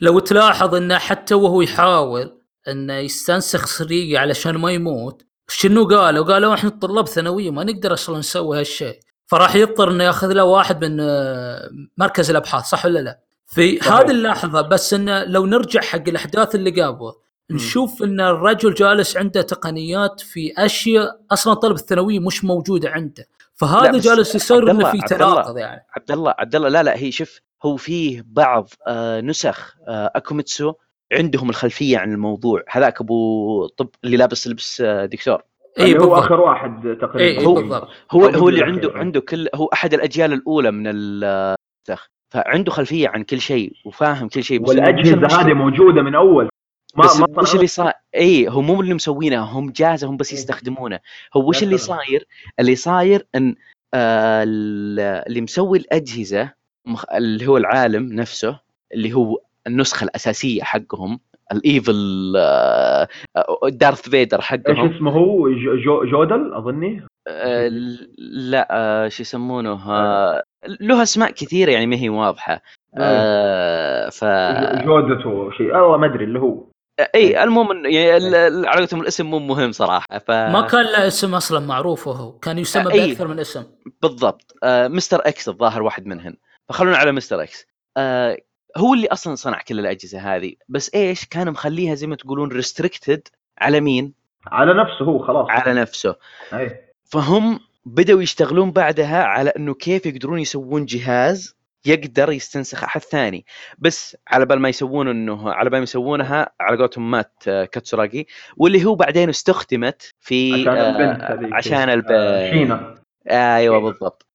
لو تلاحظ انه حتى وهو يحاول انه يستنسخ سريقي علشان ما يموت شنو قالوا؟ قالوا إحنا طلاب ثانوية ما نقدر أصلا نسوي هالشيء فراح يضطر إنه يأخذ له واحد من آه، مركز الأبحاث صح ولا لا؟ في. هذه اللحظة بس إنه لو نرجع حق الأحداث اللي قبل نشوف إن الرجل جالس عنده تقنيات في أشياء أصلا طلب الثانوية مش موجودة عنده فهذا جالس يصير إنه في. تناقض يعني عبد الله عبد الله لا لا هي شوف هو فيه بعض آه نسخ آه أكوميتسو عندهم الخلفية عن الموضوع. هذاك أبو طب اللي لابس لبس آه دكتور. اي اللي هو بالضبط. آخر واحد تقريبا. اي هو- بالضبط. هو هو اللي. عنده عنده كل هو أحد الأجيال الأولى من النسخ فعنده خلفية عن كل شيء وفاهم كل شيء والأجهزة؟ هذه موجودة من أول. ما بس ما وش اللي صار اي هو مو اللي مسوينها هم جاهزه هم بس إيه. يستخدمونه. هو وش اللي. صاير؟ اللي صاير إن آه ال- اللي مسوي الأجهزة مخ- اللي هو العالم نفسه اللي هو النسخة الأساسية حقهم الايفل آه آه، دارث فيدر إيش حقهم اسمه هو؟ جو جو جودل أظني؟ آه لا آه شو يسمونه؟ آه له أسماء كثيرة يعني ما هي واضحة. آه. ف جو- جودته شيء. والله ما أدري اللي هو. إي المهم إنه يعني على قولتهم الاسم مو مهم صراحة ف ما كان له اسم أصلا معروف وهو كان يسمى أي. بأكثر من اسم. بالضبط. آه Mister X الظاهر واحد منهن. فخلونا على Mister X. آه هو اللي أصلا صنع كل الأجهزة هذه بس إيش؟ كان مخليها زي ما تقولون restricted على مين؟ على نفسه هو خلاص. على نفسه. أي. فهم بدأوا يشتغلون بعدها على إنه كيف يقدرون يسوون جهاز يقدر يستنسخ أحد ثاني. بس على بال ما يسوون إنه على بال ما يسوونها على قولتهم مات آه، كاتسوراجي واللي هو بعدين استخدمت في عشان آه، البنت عشان الب... آه، شينا. أيوه بالضبط. آه،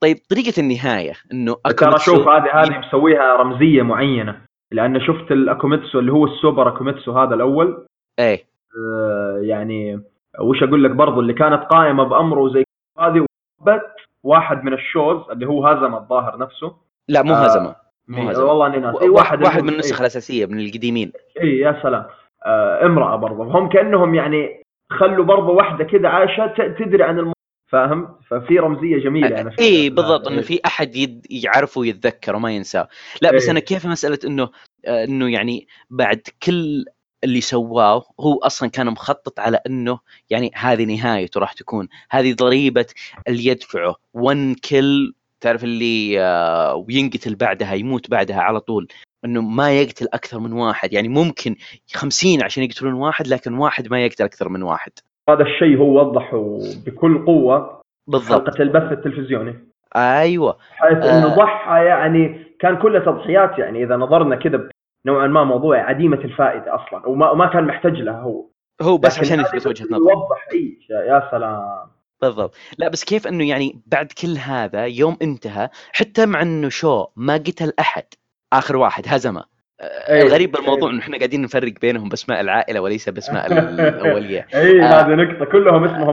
طيب طريقة النهاية إنه ترى شوف هذه هذه مسويها رمزية معينة لأن شفت الأكوميتسو اللي هو السوبر أكوميتسو هذا الأول؟ إيه. آه، يعني وش أقول لك برضو اللي كانت قائمة بأمره زي هذه وبت واحد من الشوز اللي هو هزم الظاهر نفسه. لا مو آه، هزمه مو مين- هزم. والله أني ناسي. واحد واحد من النسخ. الأساسية من القديمين. إي يا سلام. آه امرأة برضه هم كأنهم يعني خلوا برضه واحدة كذا عايشة تدري عن الم... فاهم ففي رمزية جميلة أنا اي بالضبط إنه في أحد يد يعرفه ويتذكره وما ينساه. لا بس إيه. أنا كيف مسألة إنه آه، إنه يعني بعد كل اللي سواه هو أصلا كان مخطط على إنه يعني هذه نهايته راح تكون. هذه ضريبة اللي يدفعه. ون كل تعرف اللي آه، وينقتل بعدها يموت بعدها على طول. إنه ما يقتل أكثر من واحد. يعني ممكن خمسين عشان يقتلون واحد لكن واحد ما يقتل أكثر من واحد. هذا الشيء هو وضحه بكل قوة بالضبط. حلقة البث التلفزيوني. أيوه. حيث آه. انه ضحى يعني كان كله تضحيات يعني إذا نظرنا كذا نوعا ما موضوع عديمة الفائدة أصلا وما وما كان محتاج لها هو. هو بس عشان يثبت وجهة نظره يوضح إي يا سلام. بالضبط. لا بس كيف إنه يعني بعد كل هذا يوم انتهى حتى مع إنه شو ما قتل أحد آخر واحد هزمه. آه، أي، الغريب بالموضوع أي. إنه إحنا قاعدين نفرق بينهم بأسماء العائلة وليس بأسماء الاوليه أي آه. هذه نقطة كلهم اسمهم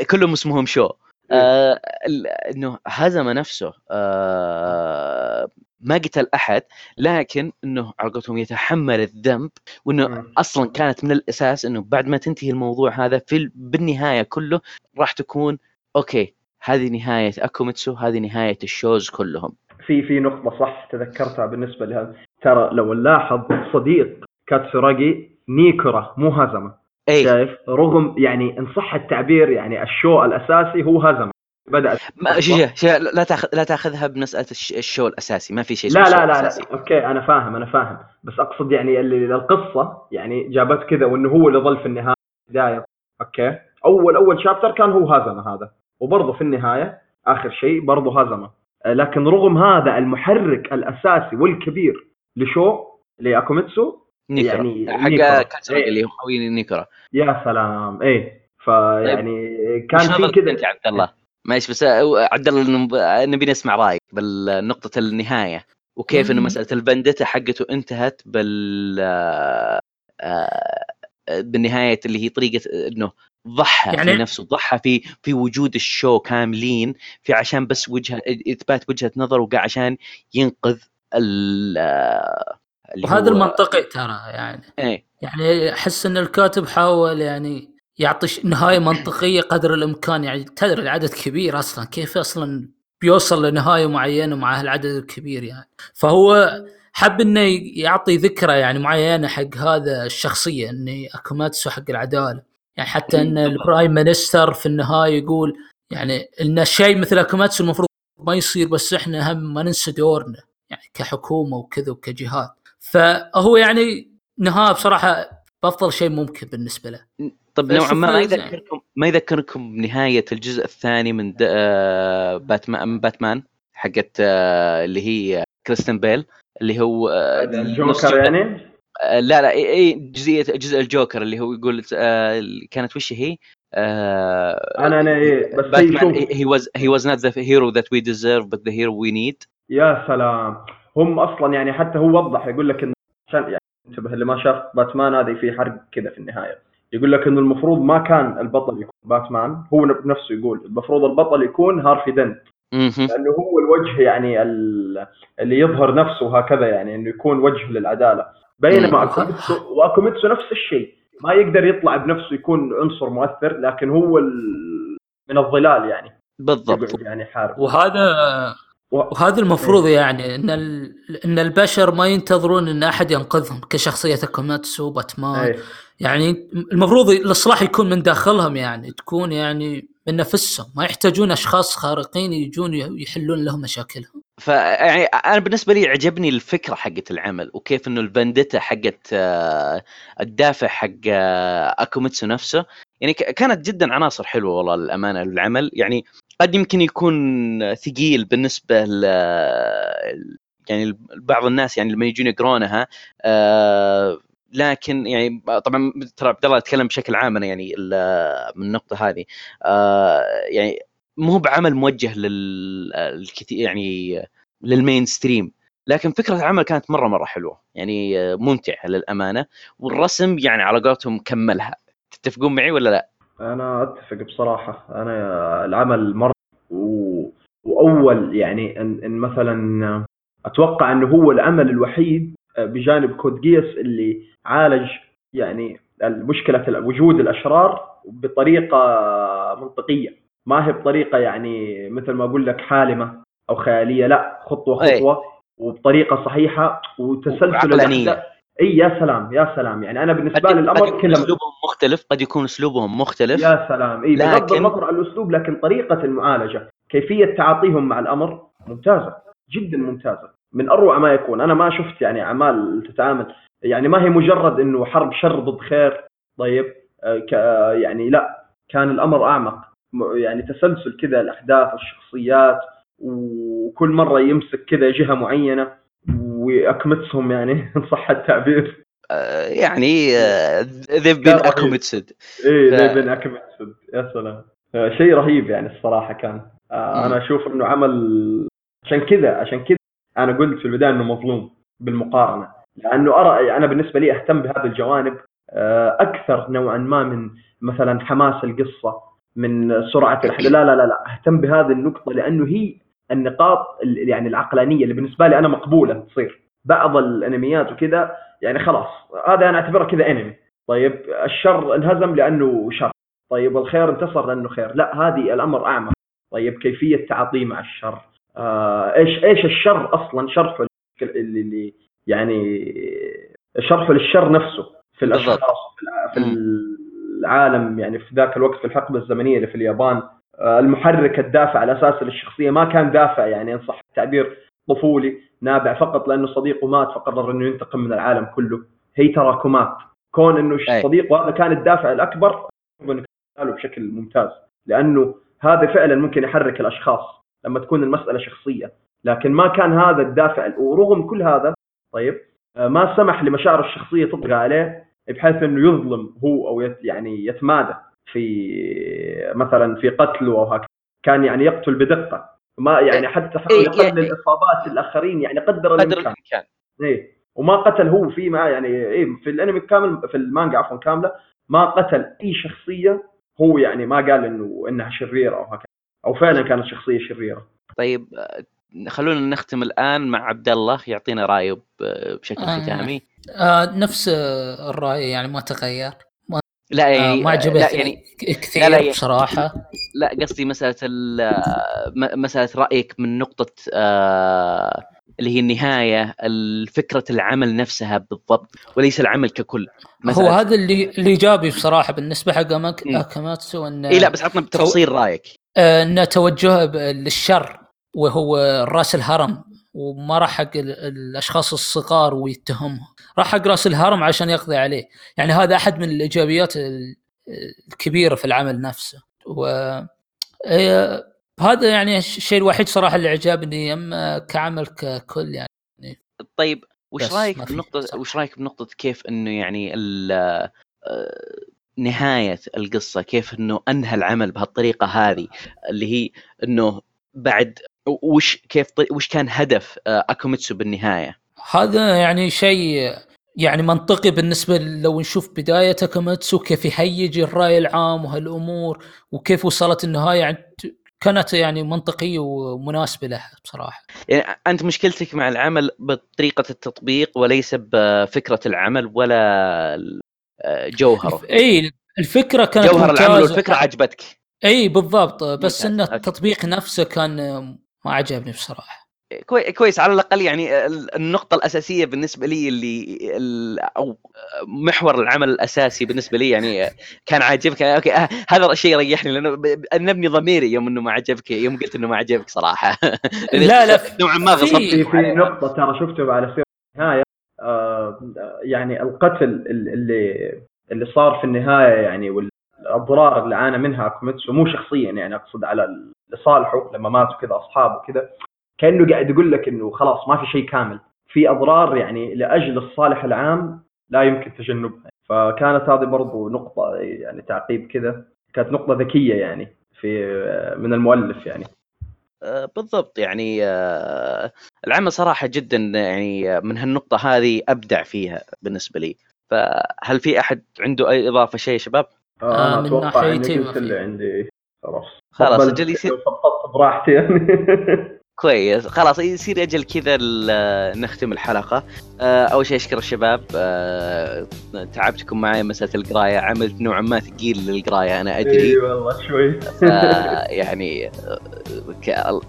آه، كلهم اسمهم شو آه ال- إنه هزم نفسه آه ما قتل أحد لكن إنه على قولتهم يتحمل الذنب وإنه. أصلا كانت من الأساس إنه بعد ما تنتهي الموضوع هذا في ال- بالنهاية كله راح تكون okay هذه نهاية أكوميتسو هذه نهاية الشوز كلهم في في نقطة صح تذكرتها بالنسبة لهذا ترى لو نلاحظ صديق كاتسوراجي نيكورا مو هزمة. اي شايف؟ رغم يعني إن صح التعبير يعني الشو الأساسي هو هزمة. بدات ما شو شو- شو لا تاخذ لا تأخذها بمسألة الش- الشو الأساسي. ما في شيء لا لا لا. لا. okay أنا فاهم أنا فاهم. بس أقصد يعني اللي القصة يعني جابت كذا وإنه هو اللي ظل في النهاية. البدايه okay. اول أول chapter كان هو هزمة هذا. وبرضه في النهاية آخر شيء برضه هزمة. لكن رغم هذا المحرك الأساسي والكبير لشو؟ لأكوميتسو؟ يعني حق نيكورا. كاتسوراجي إيه. اللي هو خوي نيكورا يا سلام. إيه. فيعني كان وش في كذا أنت يا عبد الله؟ معلش بس آه، عبد الله نب- نبي نسمع رأيك بالنقطة النهاية. وكيف إنه. مسألة البندتا حقته انتهت بال آه، آه، بالنهاية اللي هي طريقة إنه ضحى يعني- في نفسه ضحى في في وجود الشو كاملين في عشان بس وجهة إثبات وجهة نظر وقع عشان ينقذ ال آه، وهذا هو- المنطقي ترى يعني. إيه. يعني أحس إن الكاتب حاول يعني يعطي نهاية منطقية قدر الإمكان يعني تدري العدد كبير أصلا كيف أصلا بيوصل لنهاية معينة مع هالعدد الكبير يعني. فهو حب إنه يعطي ذكرى يعني معينة حق هذا الشخصية إني اكوماتسو حق العدالة. يعني حتى إن ال prime minister في النهاية يقول يعني إن شيء مثل اكوماتسو المفروض ما يصير بس إحنا هم ما ننسى دورنا يعني كحكومة وكذا وكجهات فهو يعني نهاية بصراحة بأفضل شيء ممكن بالنسبة له. طب نوعا ما ما فشوف- يذكركم ما يذكركم بنهايه الجزء الثاني من. آه، باتمان من باتمان حقت آه، اللي هي كريستن بيل اللي هو آه، الجوكر جزء- يعني آه، لا لا إي إي جزئية جزء الجوكر اللي هو يقول آه، كانت وش هي؟ آه، أنا أنا إيه بس هي was he was not the hero that we deserve but the hero we need. يا سلام. هم أصلا يعني حتى هو وضح يقول لك انه عشان يعني انتبه اللي ما شاف باتمان هذا في حرق كذا في النهاية. يقول لك انه المفروض ما كان البطل يكون باتمان هو بنفسه يقول المفروض البطل يكون هارفي دنت. لأنه هو الوجه يعني ال- اللي يظهر نفسه هكذا يعني إنه يكون وجه للعدالة. بينما مم. أكوميتسو وأكوميتسو نفس الشيء. ما يقدر يطلع بنفسه يكون عنصر مؤثر لكن هو ال- من الظلال يعني. بالضبط. يقعد يعني حارب وهذا و- وهذا المفروض يعني إن ال... إن البشر ما ينتظرون إن أحد ينقذهم كشخصية أكوميتسو باتمان. إيه. يعني المفروض الإصلاح يكون من داخلهم يعني تكون يعني من نفسهم. ما يحتاجون أشخاص خارقين يجون يحلون لهم مشاكلهم. ف يعني أنا بالنسبة لي عجبني الفكرة حقت العمل وكيف إنه الفندتا حقت آه، الدافع حق آه، أكوميتسو نفسه. يعني كانت جدا عناصر حلوة والله للأمانة للعمل. يعني قد يمكن يكون ثقيل بالنسبة ل يعني بعض الناس يعني لما يجون يقرونها آه، لكن يعني طبعا ترى عبد الله اتكلم بشكل عام أنا يعني من النقطة هذه. آه، يعني مو بعمل موجه لل يعني للمين ستريم لكن فكرة العمل كانت مرة مرة حلوة. يعني آه، ممتعة للأمانة. والرسم يعني على قولتهم كملها. تتفقون معي ولا لا؟ أنا أتفق بصراحة. أنا العمل مرة و... وأول يعني إن, إن مثلا أتوقع إنه هو العمل الوحيد بجانب كود جياس اللي عالج يعني مشكله وجود الأشرار بطريقة منطقية. ما هي بطريقة يعني مثل ما أقول لك حالمة أو خيالية لا خطوة أي. خطوة وبطريقة صحيحة وتسلسل. الأحداث- إي يا سلام يا سلام. يعني أنا بالنسبة لي قد الامر يكون كذا أسلوبهم مختلف قد يكون أسلوبهم مختلف. يا سلام. إي بغض النظر عن الأسلوب لكن طريقة المعالجة كيفية تعاطيهم مع الأمر ممتازة جدا ممتازة. من أروع ما يكون. أنا ما شفت يعني أعمال تتعامل. يعني ما هي مجرد إنه حرب شر ضد خير. طيب آه، آه، يعني لا كان الأمر أعمق. يعني تسلسل كذا الأحداث الشخصيات وكل مرة يمسك كذا جهة معينة ويكمتهم يعني ان صح التعبير. آه، يعني آه، they've been رهيب. accommodated. إيه ف- ليفن اكمتسد يا سلام. آه، شيء رهيب يعني الصراحة كان. أنا أشوف إنه عمل عشان كذا عشان كذا أنا قلت في البداية إنه مظلوم بالمقارنة. لأنه أرى أنا بالنسبة لي أهتم بهذه الجوانب أكثر نوعا ما من مثلا حماس القصة من سرعة الاحداث لا لا لا لا. أهتم بهذه النقطة لأنه هي النقاط ال- يعني العقلانية اللي بالنسبة لي أنا مقبولة تصير. بعض الأنميات وكذا يعني خلاص هذا أنا أعتبره كذا أنمي. طيب الشر انهزم لأنه شر. طيب والخير انتصر لأنه خير. لا هذه الأمر أعمق. طيب كيفية تعاطيه مع الشر؟ آه إيش إيش الشر أصلا؟ شرحه اللي, يعني شرحه للشر نفسه في. الأشخاص في في العالم يعني في ذاك الوقت في الحقبة الزمنية اللي في اليابان آه، المحرك الدافع الاساسي للشخصيه ما كان دافع يعني إن صح التعبير طفولي نابع فقط لأنه صديقه مات فقرر إنه ينتقم من العالم كله. هي تراكمات. كون إنه. صديقه هذا كان الدافع الأكبر انه كان بشكل ممتاز. لأنه هذا فعلا ممكن يحرك الأشخاص لما تكون المسألة شخصية. لكن ما كان هذا الدافع ورغم كل هذا طيب آه، ما سمح لمشاعر الشخصية تطغى عليه. بحيث إنه يظلم هو أو يت يعني يتمادى في مثلا في قتله أو هكذا. كان يعني يقتل بدقة. ما يعني حتى حاول إيه، يقلل يعني- اصابات الآخرين يعني قدر قدر الإمكان. الإمكان. إيه. وما قتل هو في معاه يعني إيه في الأنمي كامل في المانجا عفوا كاملة ما قتل أي شخصية هو يعني ما قال إنه إنها شريرة أو هكذا. أو فعلا كانت شخصية شريرة. طيب خلونا نختم الآن مع عبد الله. يعطينا رأيه بشكل آه. ختامي. آه نفس آه، الرأي يعني ما تغير. لا آه يعني ما لا عجبتني يعني كثير لا، لا، يعني- بصراحة. لا قصدي مسألة ال- م- مسألة رأيك من نقطة آه، اللي هي النهاية فكره العمل نفسها بالضبط وليس العمل ككل. هو هذا اللي اللي إيجابي بصراحة بالنسبة حق. اكاماتسو إن إي لا بس عطنا بتفصيل رأيك. آه، ان توجهه للشر وهو رأس الهرم. وما راح حق ال- الأشخاص الصغار ويتهمهم. راح حق راس الهرم عشان يقضي عليه. يعني هذا أحد من الإيجابيات ال- الكبيرة في العمل نفسه. و آه، هذا يعني الشيء الوحيد صراحة اللي عجبني أما كعمل ككل يعني. طيب وش رأيك بنقطه. وش رأيك بنقطة كيف إنه يعني ال- آه، نهاية القصة كيف إنه أنهى العمل بهالطريقة هذه؟ اللي هي إنه بعد وش كيف وش كان هدف آه، أكوميتسو بالنهاية هذا يعني شيء يعني منطقي بالنسبة لو نشوف بداية كاماتسو كيف يهيج الرأي العام وهالأمور وكيف وصلت النهاية يعني كانت يعني منطقية ومناسبة لها بصراحة. يعني أنت مشكلتك مع العمل بطريقة التطبيق وليس بفكرة العمل ولا آه، جوهره إي الفكرة كانت جوهر العمل. والفكرة عجبتك إي بالضبط بس. إن. التطبيق نفسه كان ما عجبني بصراحة. كوي- كويس على الأقل يعني ال- النقطة الأساسية بالنسبة لي اللي ال- أو محور العمل الأساسي بالنسبة لي يعني كان عاجبك okay آه، هذا الشيء يريحني لأنه ب- ب- نبني ضميري يوم إنه ما عجبك يوم قلت إنه ما عجبك صراحة لا، لا، نوعا ما في- غصبت في في نقطة ترى شفته على سيرة النهاية آه يعني القتل ال- اللي اللي صار في النهاية يعني والأضرار اللي عانى منها أكوميتسو مو شخصيا يعني أقصد على ال- لصالحه لما ماتوا كذا أصحابه كذا كأنه قاعد يقول لك إنه خلاص ما في شيء كامل. في أضرار يعني لأجل الصالح العام لا يمكن تجنبها. فكانت هذه برضو نقطة يعني تعقيب كذا. كانت نقطة ذكية يعني في من المؤلف يعني. آه، بالضبط يعني آه، العمل صراحة جدا يعني آه، من هالنقطة هذه أبدع فيها بالنسبة لي. فهل في أحد عنده أي إضافة شيء يا شباب؟ آه، أنا من ناحيتي ما في. اللي عندي. خلاص. خلاص، أجل يصير- براحتي يعني. كويس. خلاص يصير أجل كذا ال- نختم الحلقة. آه، أول شيء أشكر الشباب. آه، تعبتكم معي مساله القراية. عملت نوعا ما ثقيل للقراية أنا أدري. إي والله شوي. آه، يعني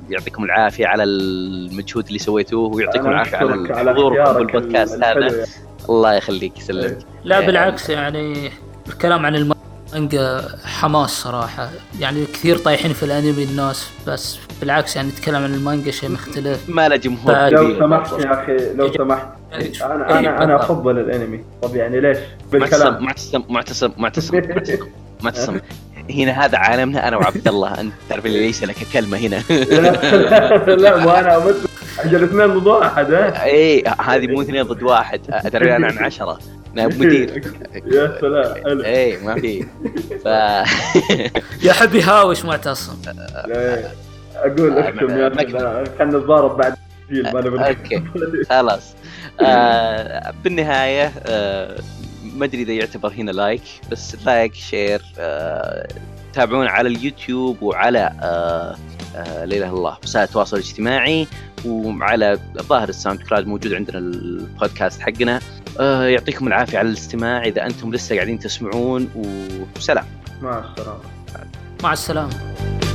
يعطيكم العافية على المجهود اللي سويتوه ويعطيكم العافية على اختيارك بالبودكاست هذا. يعني. الله يخليك يسلمك. لا بالعكس يعني الكلام عن المانجا حماس صراحة. يعني كثير طايحين في الأنمي الناس بس بالعكس يعني نتكلم عن المانجا شيء مختلف. ما له جمهور لو سمحت. يا أخي لو سمحت. أنا أنا أنا. أفضل الأنمي. طب يعني ليش؟ بالكلام. معتصم معتصم معتصم معتصم. معتصم. هنا هذا عالمنا. أنا وعبد الله. أنت تعرف اللي ليس لك كلمة هنا. لا لا مو أنا أجل اثنين ضد واحد ها؟ إيه هذه مو اثنين ضد واحد. أدري أنا عن عشرة. نائب مدير يا سلام. حلو إيه ما في. ف يحب يهاوش معتصم إيه. أقول اكتم يا أخي لا، خلنا نتضارب بعد okay خلاص. آه بالنهاية آه ما أدري إذا يعتبر هنا like بس like share آه تابعونا على اليوتيوب وعلى آه آه لا إله إلا الله. وسائل التواصل الاجتماعي وعلى ظاهر الساوند كلاود موجود عندنا البودكاست حقنا. آه يعطيكم العافية على الاستماع. إذا أنتم لسه قاعدين تسمعون وسلام. مع السلامة. مع السلامة.